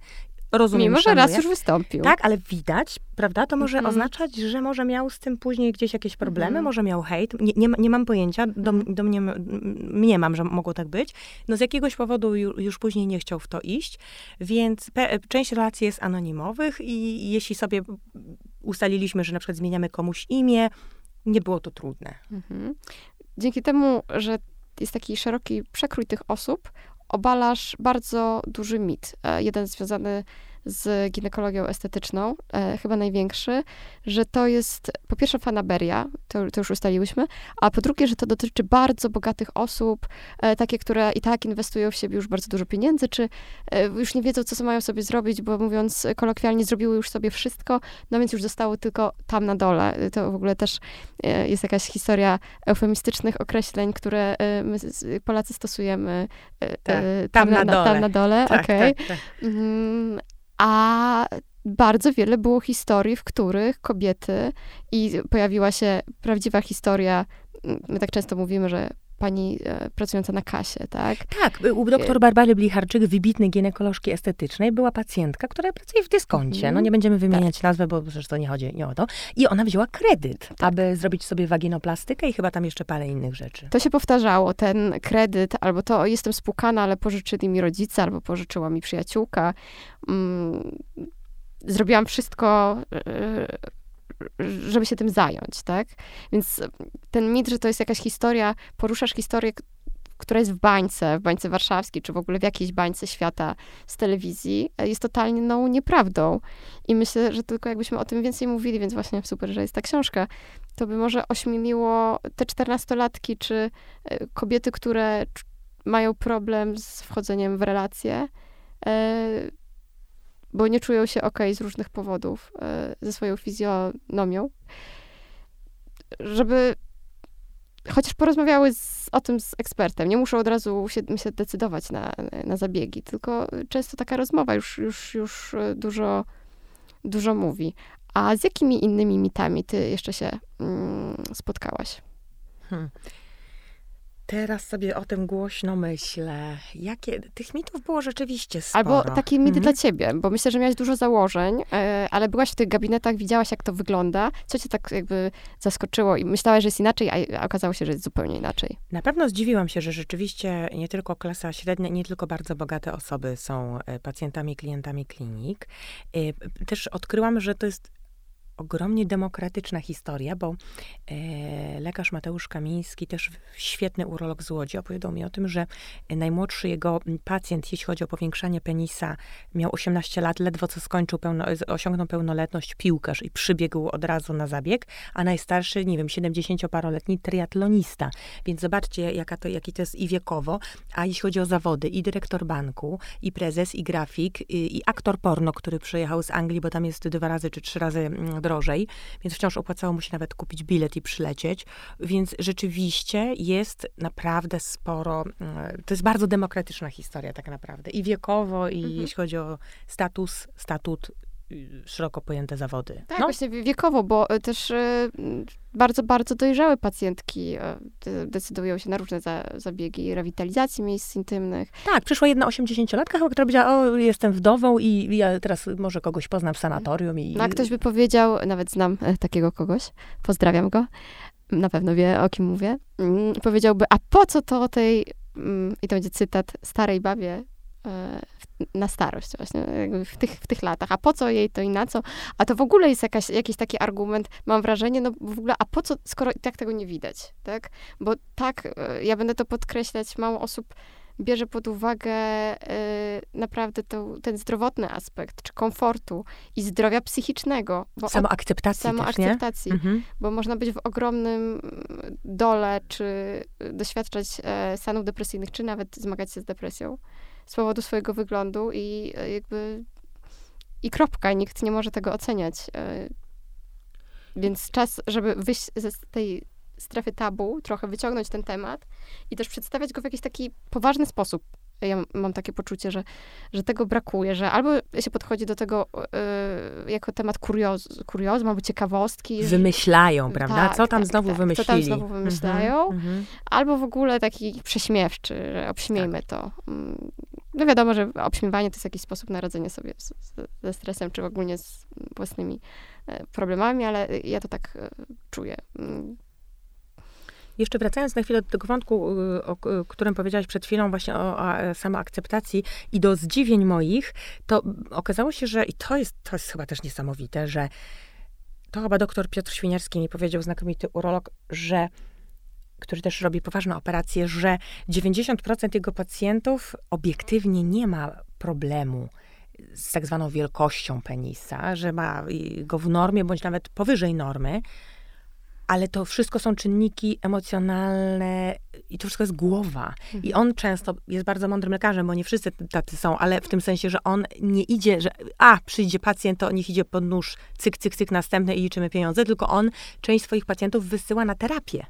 rozumiem. Mimo, że raz już wystąpił. Tak, ale widać, prawda? To może mhm. oznaczać, że może miał z tym później gdzieś jakieś problemy, mhm. może miał hejt. Nie, nie, nie mam pojęcia, do, mhm. do mnie, mnie mam, że mogło tak być. No z jakiegoś powodu już, już później nie chciał w to iść, więc pe, część relacji jest anonimowych i jeśli sobie ustaliliśmy, że na przykład zmieniamy komuś imię, nie było to trudne. Mhm. Dzięki temu, że jest taki szeroki przekrój tych osób, obalasz bardzo duży mit. E, jeden związany z ginekologią estetyczną, e, chyba największy, że to jest po pierwsze fanaberia, to, to, już ustaliłyśmy, a po drugie, że to dotyczy bardzo bogatych osób, e, takie, które i tak inwestują w siebie już bardzo dużo pieniędzy, czy e, już nie wiedzą, co mają sobie zrobić, bo mówiąc kolokwialnie, zrobiły już sobie wszystko, no więc już zostało tylko tam na dole. To w ogóle też e, jest jakaś historia eufemistycznych określeń, które e, my Polacy stosujemy e, tak, tam, na, na, dole. Tam na dole, tak. Okay. Tak, tak. mm, a bardzo wiele było historii, w których kobiety i pojawiła się prawdziwa historia. My tak często mówimy, że pani e, pracująca na kasie, tak? Tak, u doktor Barbary Blicharczyk, wybitnej ginekolożki estetycznej, była pacjentka, która pracuje w dyskoncie. No nie będziemy wymieniać tak. nazwy, bo przecież to nie chodzi nie o to. I ona wzięła kredyt, tak. aby zrobić sobie waginoplastykę i chyba tam jeszcze parę innych rzeczy. To się powtarzało, ten kredyt, albo to jestem spłukana, ale pożyczyli mi rodzice, albo pożyczyła mi przyjaciółka. Mm, zrobiłam wszystko, e, żeby się tym zająć, tak? Więc ten mit, że to jest jakaś historia, poruszasz historię, która jest w bańce, w bańce warszawskiej, czy w ogóle w jakiejś bańce świata z telewizji, jest totalnie no, nieprawdą. I myślę, że tylko jakbyśmy o tym więcej mówili, więc właśnie super, że jest ta książka, to by może ośmieliło te czternastolatki, czy e, kobiety, które mają problem z wchodzeniem w relacje, e, bo nie czują się ok z różnych powodów e, ze swoją fizjonomią, żeby chociaż porozmawiały z, o tym z ekspertem. Nie muszą od razu się, się decydować na, na zabiegi, tylko często taka rozmowa już, już, już dużo, dużo mówi. A z jakimi innymi mitami ty jeszcze się mm, spotkałaś? Hmm. Teraz sobie o tym głośno myślę. Jakie, tych mitów było rzeczywiście sporo. Albo takie mity mhm. dla ciebie, bo myślę, że miałaś dużo założeń, e, ale byłaś w tych gabinetach, widziałaś, jak to wygląda. Co cię tak jakby zaskoczyło i myślałaś, że jest inaczej, a okazało się, że jest zupełnie inaczej? Na pewno zdziwiłam się, że rzeczywiście nie tylko klasa średnia, nie tylko bardzo bogate osoby są e, pacjentami, klientami klinik. E, też odkryłam, że to jest ogromnie demokratyczna historia, bo e, lekarz Mateusz Kamiński, też świetny urolog z Łodzi, opowiadał mi o tym, że najmłodszy jego pacjent, jeśli chodzi o powiększanie penisa, miał 18 lat, ledwo co skończył, pełno, osiągnął pełnoletność piłkarz i przybiegł od razu na zabieg, a najstarszy, nie wiem, 70-paroletni triatlonista. Więc zobaczcie, jaka to, jaki to jest i wiekowo, a jeśli chodzi o zawody, i dyrektor banku, i prezes, i grafik, i, i aktor porno, który przyjechał z Anglii, bo tam jest dwa razy czy trzy razy mm, drożej, więc wciąż opłacało mu się nawet kupić bilet i przylecieć. Więc rzeczywiście jest naprawdę sporo, mm, to jest bardzo demokratyczna historia tak naprawdę. I wiekowo, i mhm. jeśli chodzi o status, statut szeroko pojęte zawody. Tak, no. właśnie wiekowo, bo y, też y, bardzo, bardzo dojrzałe pacjentki decydują się na różne za, zabiegi rewitalizacji miejsc intymnych. Tak, przyszła jedna 80-latka, która powiedziała, o, jestem wdową i ja teraz może kogoś poznam w sanatorium. I... No, a ktoś by powiedział, nawet znam e, takiego kogoś, pozdrawiam go, na pewno wie, o kim mówię, powiedziałby, a po co to tej, i to będzie cytat, starej babie e, na starość właśnie, w tych, w tych latach. A po co jej to i na co? A to w ogóle jest jakaś, jakiś taki argument, mam wrażenie, no w ogóle, a po co, skoro i tak tego nie widać, tak? Bo tak, e, ja będę to podkreślać, mało osób bierze pod uwagę y, naprawdę to, ten zdrowotny aspekt, czy komfortu i zdrowia psychicznego. Bo samoakceptacji Samoakceptacji, mhm. bo można być w ogromnym dole, czy doświadczać e, stanów depresyjnych, czy nawet zmagać się z depresją z powodu swojego wyglądu i e, jakby i kropka, nikt nie może tego oceniać. E, więc czas, żeby wyjść ze tej strefy tabu, trochę wyciągnąć ten temat i też przedstawiać go w jakiś taki poważny sposób. Ja mam takie poczucie, że, że tego brakuje, że albo się podchodzi do tego yy, jako temat kurioz, kuriozum albo ciekawostki. Wymyślają, że, prawda? Tak, co tam tak, znowu tak, wymyślili? Co tam znowu wymyślają. Mm-hmm. Albo w ogóle taki prześmiewczy, że obśmiejmy tak. to. Mm, no wiadomo, że obśmiewanie to jest jakiś sposób na radzenie sobie z, ze stresem, czy ogólnie z własnymi e, problemami, ale ja to tak e, czuję. Jeszcze wracając na chwilę do tego wątku, y, o którym powiedziałaś przed chwilą, właśnie o, o e, samoakceptacji i do zdziwień moich, to okazało się, że i to jest, to jest chyba też niesamowite, że to chyba doktor Piotr Świniarski mi powiedział, znakomity urolog, że który też robi poważne operacje, że 90% jego pacjentów obiektywnie nie ma problemu z tak zwaną wielkością penisa, że ma go w normie bądź nawet powyżej normy, ale to wszystko są czynniki emocjonalne i to wszystko jest głowa. Mhm. I on często jest bardzo mądrym lekarzem, bo nie wszyscy tacy są, ale w tym sensie, że on nie idzie, że a, przyjdzie pacjent, to niech idzie pod nóż, cyk, cyk, cyk, następne i liczymy pieniądze, tylko on część swoich pacjentów wysyła na terapię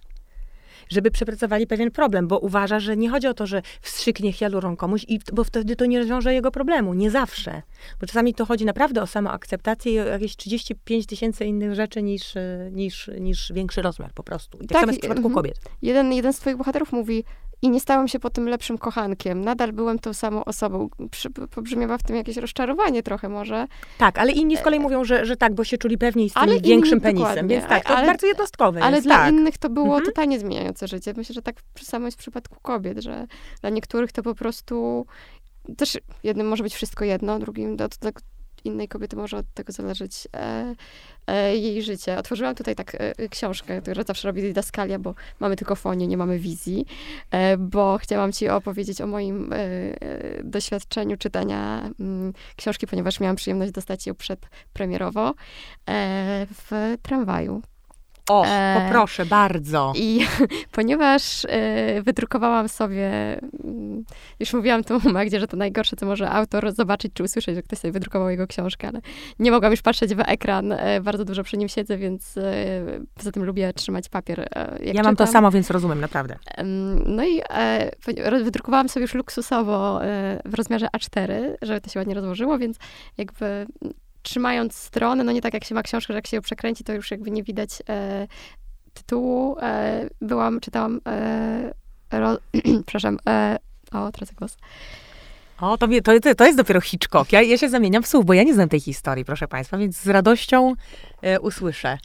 żeby przepracowali pewien problem, bo uważa, że nie chodzi o to, że wstrzyknie hialurą komuś, i, bo wtedy to nie rozwiąże jego problemu. Nie zawsze. Bo czasami to chodzi naprawdę o samoakceptację i o jakieś 35 tysięcy innych rzeczy niż, niż, niż większy rozmiar po prostu. I tak, tak samo jest w przypadku kobiet. Jeden, jeden z twoich bohaterów mówi, i nie stałam się po tym lepszym kochankiem. Nadal byłem tą samą osobą. Przy, pobrzmiewa w tym jakieś rozczarowanie trochę może. Tak, ale inni z kolei e, mówią, że, że tak, bo się czuli pewniej z tym ale większym inni, penisem. Więc tak, to ale, bardzo jednostkowe Ale jest, dla tak. innych to było mhm. totalnie zmieniające życie. Myślę, że tak samo jest w przypadku kobiet, że dla niektórych to po prostu też jednym może być wszystko jedno, drugim do, do, innej kobiety może od tego zależeć e, e, jej życie. Otworzyłam tutaj tak e, książkę, która zawsze robi didaskalia, bo mamy tylko fonię, nie mamy wizji, e, bo chciałam ci opowiedzieć o moim e, e, doświadczeniu czytania mm, książki, ponieważ miałam przyjemność dostać ją przedpremierowo w tramwaju. O, e, poproszę, bardzo. I ponieważ e, wydrukowałam sobie, mm, już mówiłam tu Magdzie, że to najgorsze, co może autor zobaczyć czy usłyszeć, że ktoś sobie wydrukował jego książkę, ale nie mogłam już patrzeć w ekran, e, bardzo dużo przy nim siedzę, więc poza tym lubię trzymać papier. ja mam czytam. to samo, więc rozumiem, naprawdę. No i wydrukowałam sobie już luksusowo w rozmiarze A4, żeby to się ładnie rozłożyło, więc jakby trzymając stronę, no nie tak jak się ma książkę, że jak się ją przekręci, to już jakby nie widać e, tytułu. E, byłam, czytałam, e, ro, przepraszam, e, o, tracę głos. O, to, to, to jest dopiero Hitchcock. Ja, ja się zamieniam w słów, bo ja nie znam tej historii, proszę państwa, więc z radością e, usłyszę.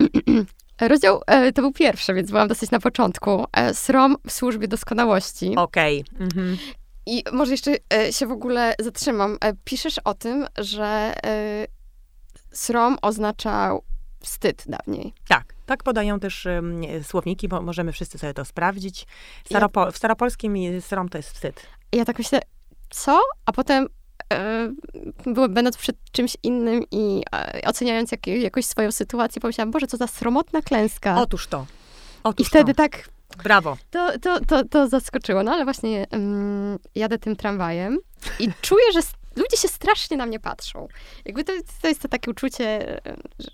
Rozdział e, to był pierwszy, więc byłam dosyć na początku. E, Srom w służbie doskonałości. Okej. Okay. Mhm. I może jeszcze e, się w ogóle zatrzymam. E, piszesz o tym, że e, srom oznaczał wstyd dawniej. Tak, tak podają też um, słowniki, bo możemy wszyscy sobie to sprawdzić. Staropo- w staropolskim srom to jest wstyd. Ja tak myślę, co? A potem byłem, będąc przed czymś innym i e, oceniając jak, jakoś swoją sytuację, pomyślałam, Boże, co za sromotna klęska. Otóż to. Otóż I wtedy to. tak Brawo. to, to, to, to zaskoczyło. No ale właśnie mm, jadę tym tramwajem i czuję, że ludzie się strasznie na mnie patrzą. Jakby to, to jest to takie uczucie, że...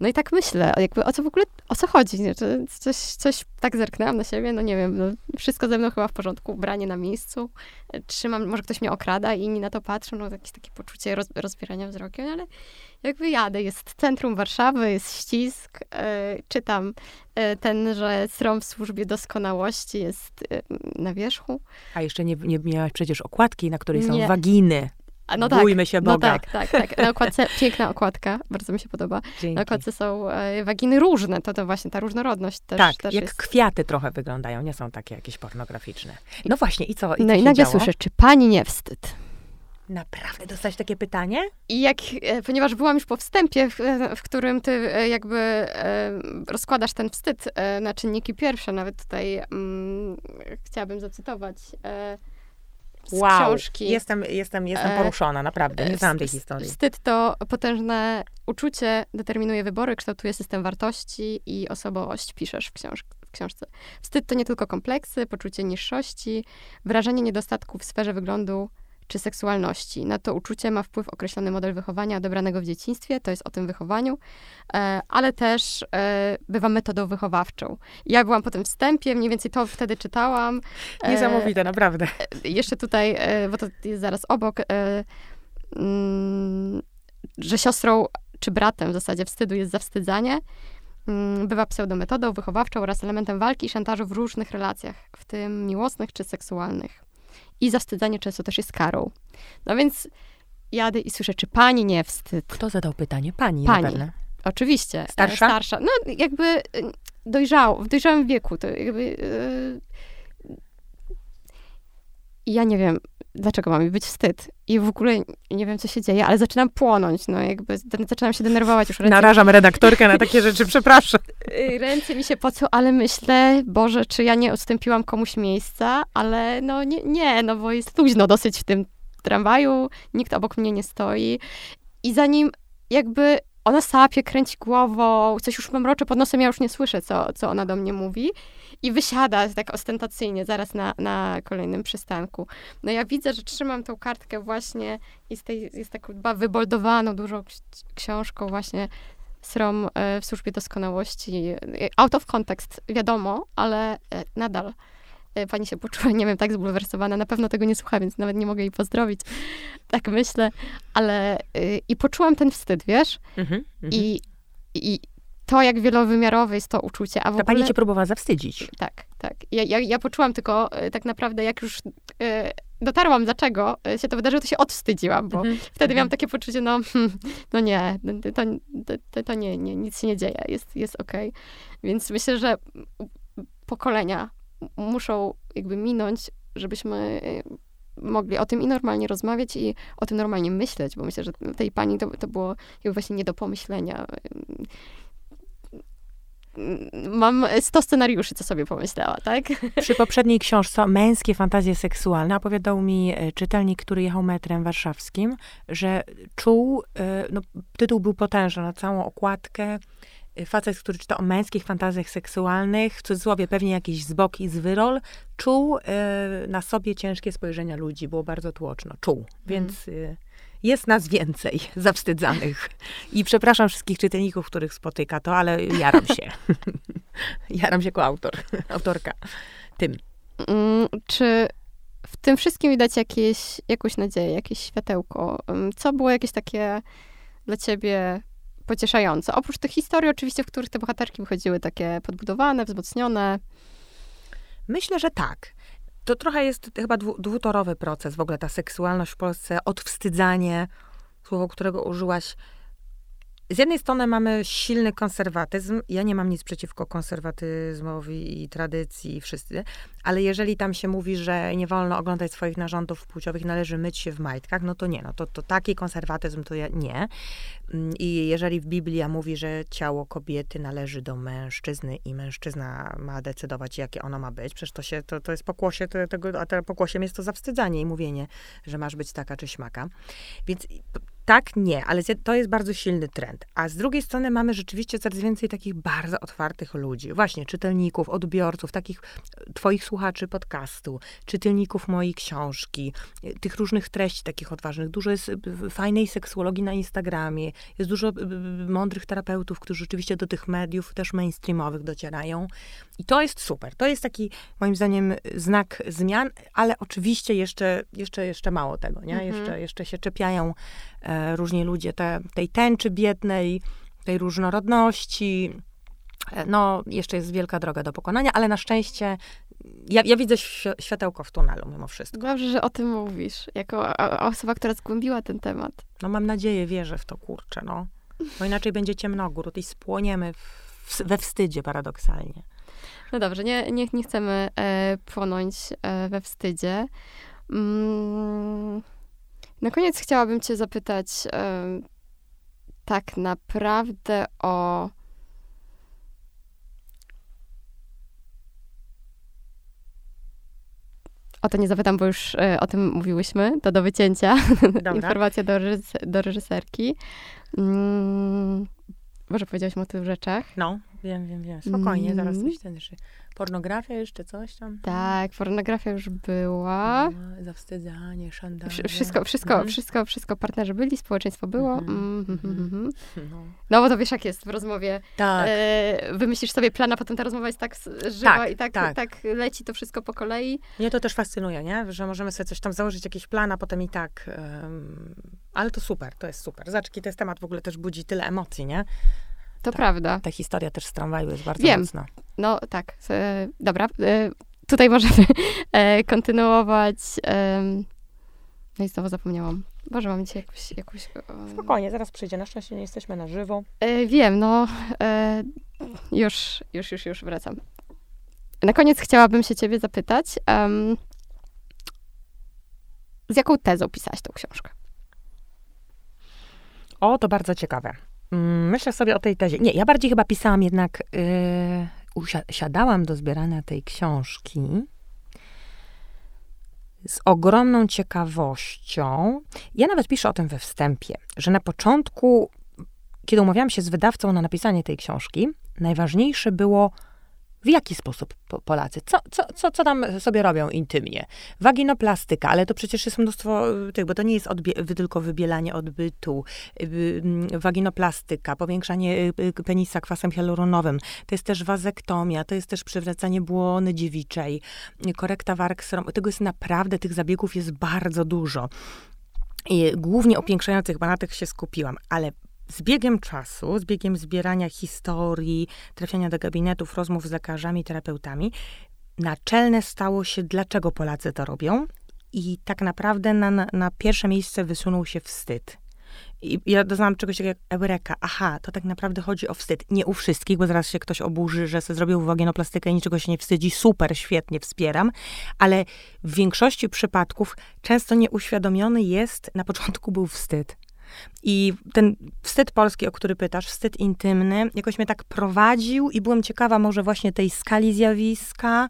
no i tak myślę, jakby o co w ogóle, o co chodzi, nie? Coś, coś tak zerknęłam na siebie, no nie wiem, no, wszystko ze mną chyba w porządku, ubranie na miejscu, e, trzymam, może ktoś mnie okrada i inni na to patrzą, no jakieś takie poczucie roz, rozbierania wzrokiem, no ale jakby jadę, jest centrum Warszawy, jest ścisk, e, czytam e, ten, że srom w służbie doskonałości jest e, na wierzchu. A jeszcze nie, nie miałaś przecież okładki, na której są Nie. waginy. No tak, Bójmy się no Boga. tak, tak, tak. Na okładce, piękna okładka, bardzo mi się podoba. Dzięki. Na okładce są e, waginy różne, to to właśnie ta różnorodność też, tak, też jak jest. kwiaty trochę wyglądają, nie są takie jakieś pornograficzne. No właśnie, i co? I No co i nagle działo? słyszę, czy pani nie wstyd? Naprawdę dostać takie pytanie? I jak, e, ponieważ byłam już po wstępie, w, e, w którym ty e, jakby e, rozkładasz ten wstyd e, na czynniki pierwsze, nawet tutaj mm, chciałabym zacytować e, z książki. Jestem, jestem, jestem E, poruszona, naprawdę. Nie znałam tej historii. Wstyd to potężne uczucie, determinuje wybory, kształtuje system wartości i osobowość, piszesz w, książ- w książce. Wstyd to nie tylko kompleksy, poczucie niższości, wrażenie niedostatku w sferze wyglądu czy seksualności. Na to uczucie ma wpływ określony model wychowania odebranego w dzieciństwie, to jest o tym wychowaniu, e, ale też e, bywa metodą wychowawczą. Ja byłam po tym wstępie, mniej więcej to wtedy czytałam. E, Niesamowite, naprawdę. jeszcze tutaj, bo to jest zaraz obok, mm, że siostrą czy bratem w zasadzie wstydu jest zawstydzanie. Mm, Bywa pseudometodą wychowawczą oraz elementem walki i szantażu w różnych relacjach, w tym miłosnych czy seksualnych. I zawstydzanie często też jest karą. No więc jadę i słyszę, czy pani nie wstyd? Kto zadał pytanie? Pani, Pani. zapewne. Oczywiście. e, Starsza? Starsza. No jakby e, dojrzało, w dojrzałym wieku. To jakby... I ja nie wiem, dlaczego ma mi być wstyd. I w ogóle nie wiem, co się dzieje, ale zaczynam płonąć. No jakby zaczynam się denerwować już. Ręce, Narażam redaktorkę na takie rzeczy, przepraszam. y, ręce mi się pocą, ale myślę, Boże, czy ja nie odstąpiłam komuś miejsca, ale no nie, nie no bo jest luźno dosyć w tym tramwaju, nikt obok mnie nie stoi. I zanim jakby ona sapie, kręci głową, coś już mamrocze pod nosem, ja już nie słyszę, co, co ona do mnie mówi. I wysiada tak ostentacyjnie zaraz na, na kolejnym przystanku. No ja widzę, że trzymam tą kartkę właśnie i z tej, jest taką chyba wyboldowaną dużą ksi- książką właśnie Srom e, w służbie doskonałości. E, Out of context, wiadomo, ale e, nadal pani się poczuła, nie wiem, tak zbulwersowana. Na pewno tego nie słucha, więc nawet nie mogę jej pozdrowić. Tak myślę. Ale y, i poczułam ten wstyd, wiesz? Mhm, mhm. I, I to, jak wielowymiarowe jest to uczucie, a w Ta ogóle... pani cię próbowała zawstydzić. Tak, tak. Ja, ja, ja poczułam tylko e, tak naprawdę, jak już e, dotarłam, dlaczego e, się to wydarzyło, to się odwstydziłam, bo Mhm, wtedy miałam takie poczucie, no, hmm, no nie, to, to, to, nie, nie, nic się nie dzieje, jest, jest okej. Więc myślę, że pokolenia muszą jakby minąć, żebyśmy e, mogli o tym i normalnie rozmawiać i o tym normalnie myśleć, bo myślę, że tej pani to, to było jakby właśnie nie do pomyślenia. Mam 100 scenariuszy, co sobie pomyślała, tak? Przy poprzedniej książce Męskie fantazje seksualne opowiadał mi e, czytelnik, który jechał metrem warszawskim, że czuł, e, no, tytuł był potężny na całą okładkę, facet, który czyta o męskich fantazjach seksualnych, w cudzysłowie pewnie jakiś zbok i zwyrol, czuł e, na sobie ciężkie spojrzenia ludzi, było bardzo tłoczno, czuł, więc e, jest nas więcej zawstydzanych. I przepraszam wszystkich czytelników, których spotyka to, ale jaram się. jaram się jako autor, autorka tym. Mm, Czy w tym wszystkim widać jakieś, jakąś nadzieję, jakieś światełko? Mm, Co było jakieś takie dla ciebie pocieszające? Oprócz tych historii oczywiście, w których te bohaterki wychodziły takie podbudowane, wzmocnione. Myślę, że tak. To trochę jest chyba dwu, dwutorowy proces, w ogóle ta seksualność w Polsce, odwstydzanie, słowo, którego użyłaś, z jednej strony mamy silny konserwatyzm. Ja nie mam nic przeciwko konserwatyzmowi i tradycji wszyscy, ale jeżeli tam się mówi, że nie wolno oglądać swoich narządów płciowych, należy myć się w majtkach, no to nie, no to, to taki konserwatyzm to ja nie. Mm, I jeżeli Biblia mówi, że ciało kobiety należy do mężczyzny i mężczyzna ma decydować, jakie ono ma być, przecież to się, to, to jest pokłosie tego, a pokłosiem jest to zawstydzanie i mówienie, że masz być taka czy śmaka. Więc tak, nie, ale to jest bardzo silny trend. A z drugiej strony mamy rzeczywiście coraz więcej takich bardzo otwartych ludzi, właśnie czytelników, odbiorców, takich e, twoich słuchaczy podcastu, czytelników mojej książki, e, tych różnych treści takich odważnych. Dużo jest e, fajnej seksuologii na Instagramie, jest dużo mądrych terapeutów, którzy rzeczywiście do tych mediów też mainstreamowych docierają. I to jest super. To jest taki, moim zdaniem, znak zmian, ale oczywiście jeszcze, jeszcze, jeszcze mało tego, nie? Mhm. Jeszcze, jeszcze się czepiają e, różni ludzie te, tej tęczy biednej, tej różnorodności. E, no, jeszcze jest wielka droga do pokonania, ale na szczęście ja, ja widzę światełko w tunelu mimo wszystko. Dobrze, że o tym mówisz, jako osoba, która zgłębiła ten temat. No mam nadzieję, wierzę w to, kurczę, no. Bo inaczej będzie ciemnogród i spłoniemy w, we wstydzie paradoksalnie. No dobrze, nie, nie, nie chcemy e, płonąć e, we wstydzie. Mm, na koniec chciałabym Cię zapytać e, tak naprawdę o. O to nie zapytam, bo już e, o tym mówiłyśmy. To do wycięcia. Informacja do, do reżyserki. Mm, może powiedziałaś o tych rzeczach. No. Wiem, wiem, wiem. Spokojnie, zaraz mm. coś ten jeszcze. Pornografia jeszcze, coś tam? Tak, pornografia już była. No, zawstydzanie, szandale. Wszystko, wszystko, mhm. wszystko, wszystko partnerzy byli, społeczeństwo było. Mhm. Mm, no. no. bo to wiesz, jak jest w rozmowie. Tak. E, wymyślisz sobie plan, a potem ta rozmowa jest tak żywa tak, i tak, tak. tak leci to wszystko po kolei. Mnie to też fascynuje, nie? Że możemy sobie coś tam założyć, jakiś plan, a potem i tak. Um, ale to super, to jest super. Zaczki, to jest temat w ogóle też budzi tyle emocji, nie? To ta, prawda. Ta historia też z tramwaju jest bardzo Wiem. mocna. No tak. E, dobra. E, tutaj możemy e, kontynuować. no i znowu zapomniałam. Boże, mam dzisiaj jakąś... jakąś Spokojnie, zaraz przyjdzie. Na szczęście nie jesteśmy na żywo. wiem, no. już, już, już, już wracam. Na koniec chciałabym się ciebie zapytać, um, z jaką tezą pisałaś tą książkę? O, to bardzo ciekawe. Mm, myślę sobie o tej tezie. Nie, ja bardziej chyba pisałam jednak, yy, usiadałam do zbierania tej książki z ogromną ciekawością. Ja nawet piszę o tym we wstępie, że na początku, kiedy umawiałam się z wydawcą na napisanie tej książki, najważniejsze było w jaki sposób Polacy? Co, co, co, co tam sobie robią intymnie? Waginoplastyka, ale to przecież jest mnóstwo y, tych, bo to nie jest tylko wybielanie odbytu. Y, mm, waginoplastyka, powiększanie y, penisa kwasem hialuronowym. To jest też wazektomia, to jest też przywracanie błony dziewiczej, korekta warg Tego jest naprawdę, tych zabiegów jest bardzo dużo. Głównie opiększających, bo na tych się skupiłam, ale z biegiem czasu, z biegiem zbierania historii, trafiania do gabinetów, rozmów z lekarzami, terapeutami, naczelne stało się, dlaczego Polacy to robią. I tak naprawdę na, na, pierwsze miejsce wysunął się wstyd. I ja doznałam czegoś takiego jak eureka. Aha, to tak naprawdę chodzi o wstyd. Nie u wszystkich, bo zaraz się ktoś oburzy, że sobie zrobił waginoplastykę i niczego się nie wstydzi. Super, świetnie, wspieram. Ale w większości przypadków często nieuświadomiony jest, na początku był wstyd. I ten wstyd polski, o który pytasz, wstyd intymny, jakoś mnie tak prowadził i byłem ciekawa może właśnie tej skali zjawiska.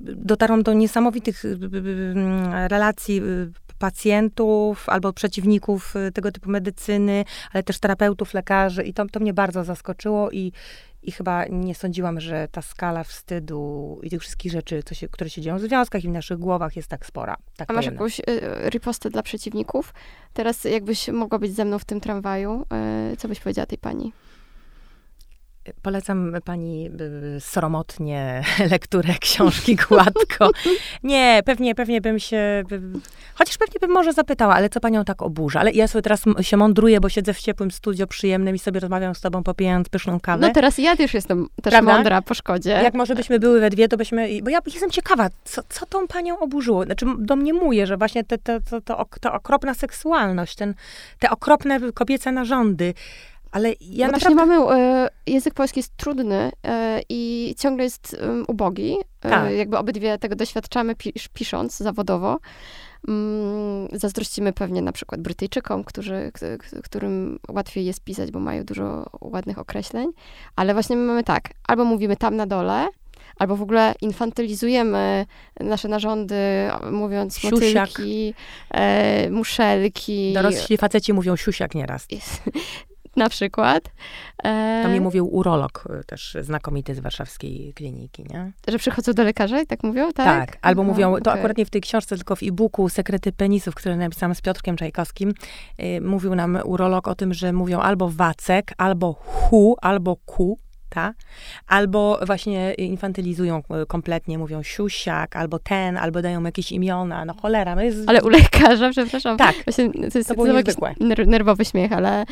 Dotarłam do niesamowitych y, y, y, relacji pacjentów albo przeciwników tego typu medycyny, ale też terapeutów, lekarzy i to, to mnie bardzo zaskoczyło i, i chyba nie sądziłam, że ta skala wstydu i tych wszystkich rzeczy, się, które się dzieją w związkach i w naszych głowach jest tak spora. Tak A masz jakąś y, ripostę dla przeciwników? Teraz jakbyś mogła być ze mną w tym tramwaju, y, co byś powiedziała tej pani? Polecam pani sromotnie lekturę książki gładko. Nie, pewnie, pewnie bym się, chociaż pewnie bym może zapytała, ale co panią tak oburza? Ale ja sobie teraz się mądruję, bo siedzę w ciepłym studio przyjemnym i sobie rozmawiam z tobą, popijając pyszną kawę. No teraz ja też jestem też Prawda? mądra po szkodzie. Jak może byśmy były we dwie, to byśmy, bo ja jestem ciekawa, co, co tą panią oburzyło? Znaczy do mnie mówię, że właśnie te, te, to, to, to okropna seksualność, ten, te okropne kobiece narządy, Ale ja też naprawdę... mamy, e, język polski jest trudny e, i ciągle jest ubogi. E, Tak. Jakby obydwie tego doświadczamy pisz, pisząc zawodowo. Mm, zazdrościmy pewnie na przykład Brytyjczykom, którzy, którym łatwiej jest pisać, bo mają dużo ładnych określeń. Ale właśnie my mamy tak, albo mówimy tam na dole, albo w ogóle infantylizujemy nasze narządy, mówiąc Siusiak. motylki, e, muszelki. Dorośli faceci mówią siusiak nieraz. Na przykład. E, To mi mówił urolog y, też znakomity z warszawskiej kliniki, nie? Że przychodzą do lekarza i tak mówią, tak? Albo No, mówią, to okej. akurat nie w tej książce, tylko w e-booku Sekrety penisów, który napisałam z Piotrkiem Czajkowskim, y, mówił nam urolog o tym, że mówią albo wacek, albo hu, albo ku, ta? Albo właśnie infantylizują y, kompletnie, mówią siusiak, albo ten, albo dają jakieś imiona, no cholera, no jest... Ale u lekarza, przepraszam. Tak, Właśnie, to jest to było niezwykłe. nerwowy śmiech, ale y,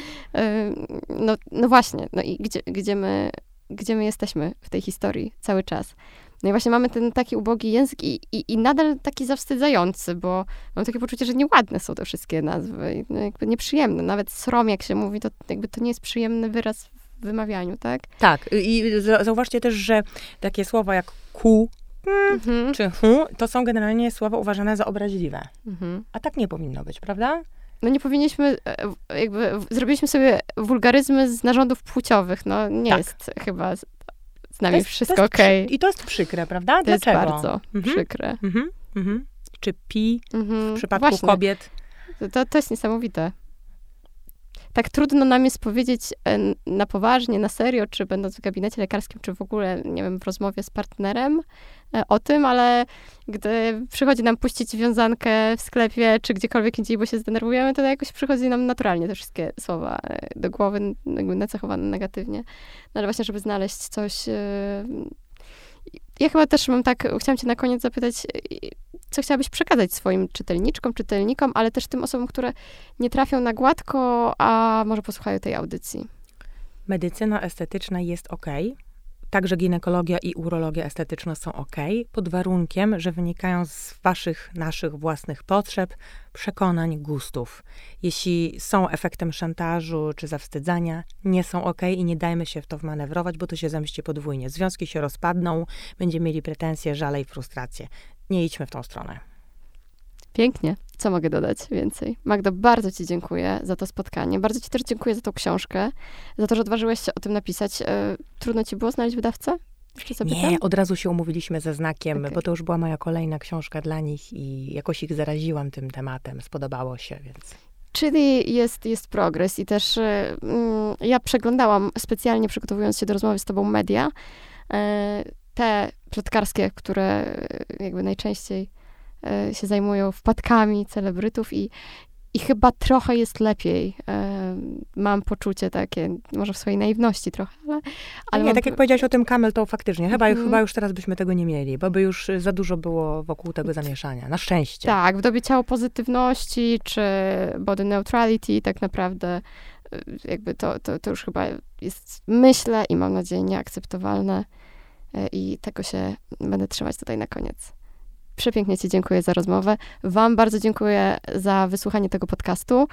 no, no właśnie, no i gdzie, gdzie, my, gdzie my jesteśmy w tej historii cały czas? No i właśnie mamy ten taki ubogi język i, i, i nadal taki zawstydzający, bo mam takie poczucie, że nieładne są te wszystkie nazwy, no jakby nieprzyjemne. Nawet srom, jak się mówi, to jakby to nie jest przyjemny wyraz wymawianiu, tak? Tak, i za- zauważcie też, że takie słowa jak ku Mhm. czy hu, to są generalnie słowa uważane za obraźliwe. Mhm. A tak nie powinno być, prawda? No nie powinniśmy, e, jakby zrobiliśmy sobie wulgaryzmy z narządów płciowych. No nie Tak. jest chyba z, z nami jest- wszystko jest okej. Przy, I to jest przykre, prawda? To jest Dlaczego? bardzo Mhm. przykre. Mhm, mhm. Czy pi Mhm. w przypadku Właśnie, kobiet? To, to jest niesamowite. Tak trudno nam jest powiedzieć e, na poważnie, na serio, czy będąc w gabinecie lekarskim, czy w ogóle, nie wiem, w rozmowie z partnerem e, o tym, ale gdy przychodzi nam puścić wiązankę w sklepie, czy gdziekolwiek indziej, bo się zdenerwujemy, to jakoś przychodzi nam naturalnie te wszystkie słowa e, do głowy, jakby nacechowane negatywnie. No ale właśnie, żeby znaleźć coś... Ja chyba też mam tak, chciałam cię na koniec zapytać, co chciałabyś przekazać swoim czytelniczkom, czytelnikom, ale też tym osobom, które nie trafią na gładko, a może posłuchają tej audycji. Medycyna estetyczna jest ok. Także ginekologia i urologia estetyczna są ok, pod warunkiem, że wynikają z waszych, naszych własnych potrzeb, przekonań, gustów. Jeśli są efektem szantażu czy zawstydzania, nie są ok i nie dajmy się w to wmanewrować, bo to się zemści podwójnie. Związki się rozpadną, będziemy mieli pretensje, żale i frustracje. Nie idźmy w tą stronę. Pięknie. Co mogę dodać więcej? Magdo, bardzo Ci dziękuję za to spotkanie. Bardzo Ci też dziękuję za tą książkę, za to, że odważyłeś się o tym napisać. E, Trudno Ci było znaleźć wydawcę? Nie, od razu się umówiliśmy ze znakiem, Okej. bo to już była moja kolejna książka dla nich i jakoś ich zaraziłam tym tematem. Spodobało się, więc. Czyli jest, jest progres i też e, mm, ja przeglądałam specjalnie przygotowując się do rozmowy z tobą media, e, te plotkarskie, które jakby najczęściej się zajmują wpadkami celebrytów i, i chyba trochę jest lepiej. E, Mam poczucie takie, może w swojej naiwności trochę, ale... ale nie, mam tak jak powiedziałaś o tym Kamel, to faktycznie. Chyba, Mhm. chyba już teraz byśmy tego nie mieli, bo by już za dużo było wokół tego zamieszania. Na szczęście. Tak, w dobie ciało pozytywności czy body neutrality tak naprawdę y, jakby to, to, to już chyba jest, myślę i mam nadzieję, nieakceptowalne i tego się będę trzymać tutaj na koniec. Przepięknie Ci dziękuję za rozmowę. Wam bardzo dziękuję za wysłuchanie tego podcastu.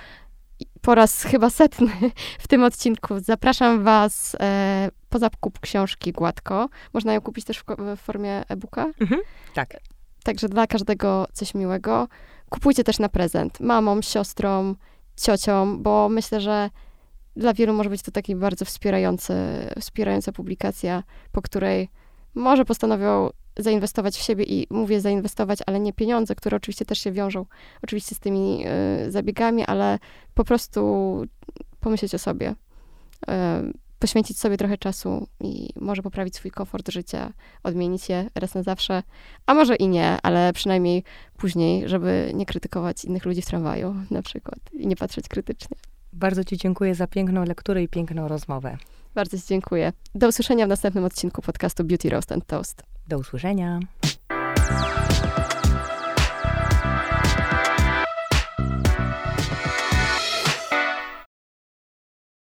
Po raz chyba setny w tym odcinku zapraszam Was e, po zakup książki Gładko. Można ją kupić też w, w formie e-booka. Mhm. Tak. Także dla każdego coś miłego. Kupujcie też na prezent mamom, siostrom, ciociom, bo myślę, że dla wielu może być to taki bardzo wspierający, wspierająca publikacja, po której może postanowią zainwestować w siebie i mówię zainwestować, ale nie pieniądze, które oczywiście też się wiążą oczywiście z tymi y, zabiegami, ale po prostu pomyśleć o sobie, y, poświęcić sobie trochę czasu i może poprawić swój komfort życia, odmienić je raz na zawsze, a może i nie, ale przynajmniej później, żeby nie krytykować innych ludzi w tramwaju na przykład i nie patrzeć krytycznie. Bardzo Ci dziękuję za piękną lekturę i piękną rozmowę. Bardzo Ci dziękuję. Do usłyszenia w następnym odcinku podcastu Beauty Roast and Toast. Do usłyszenia.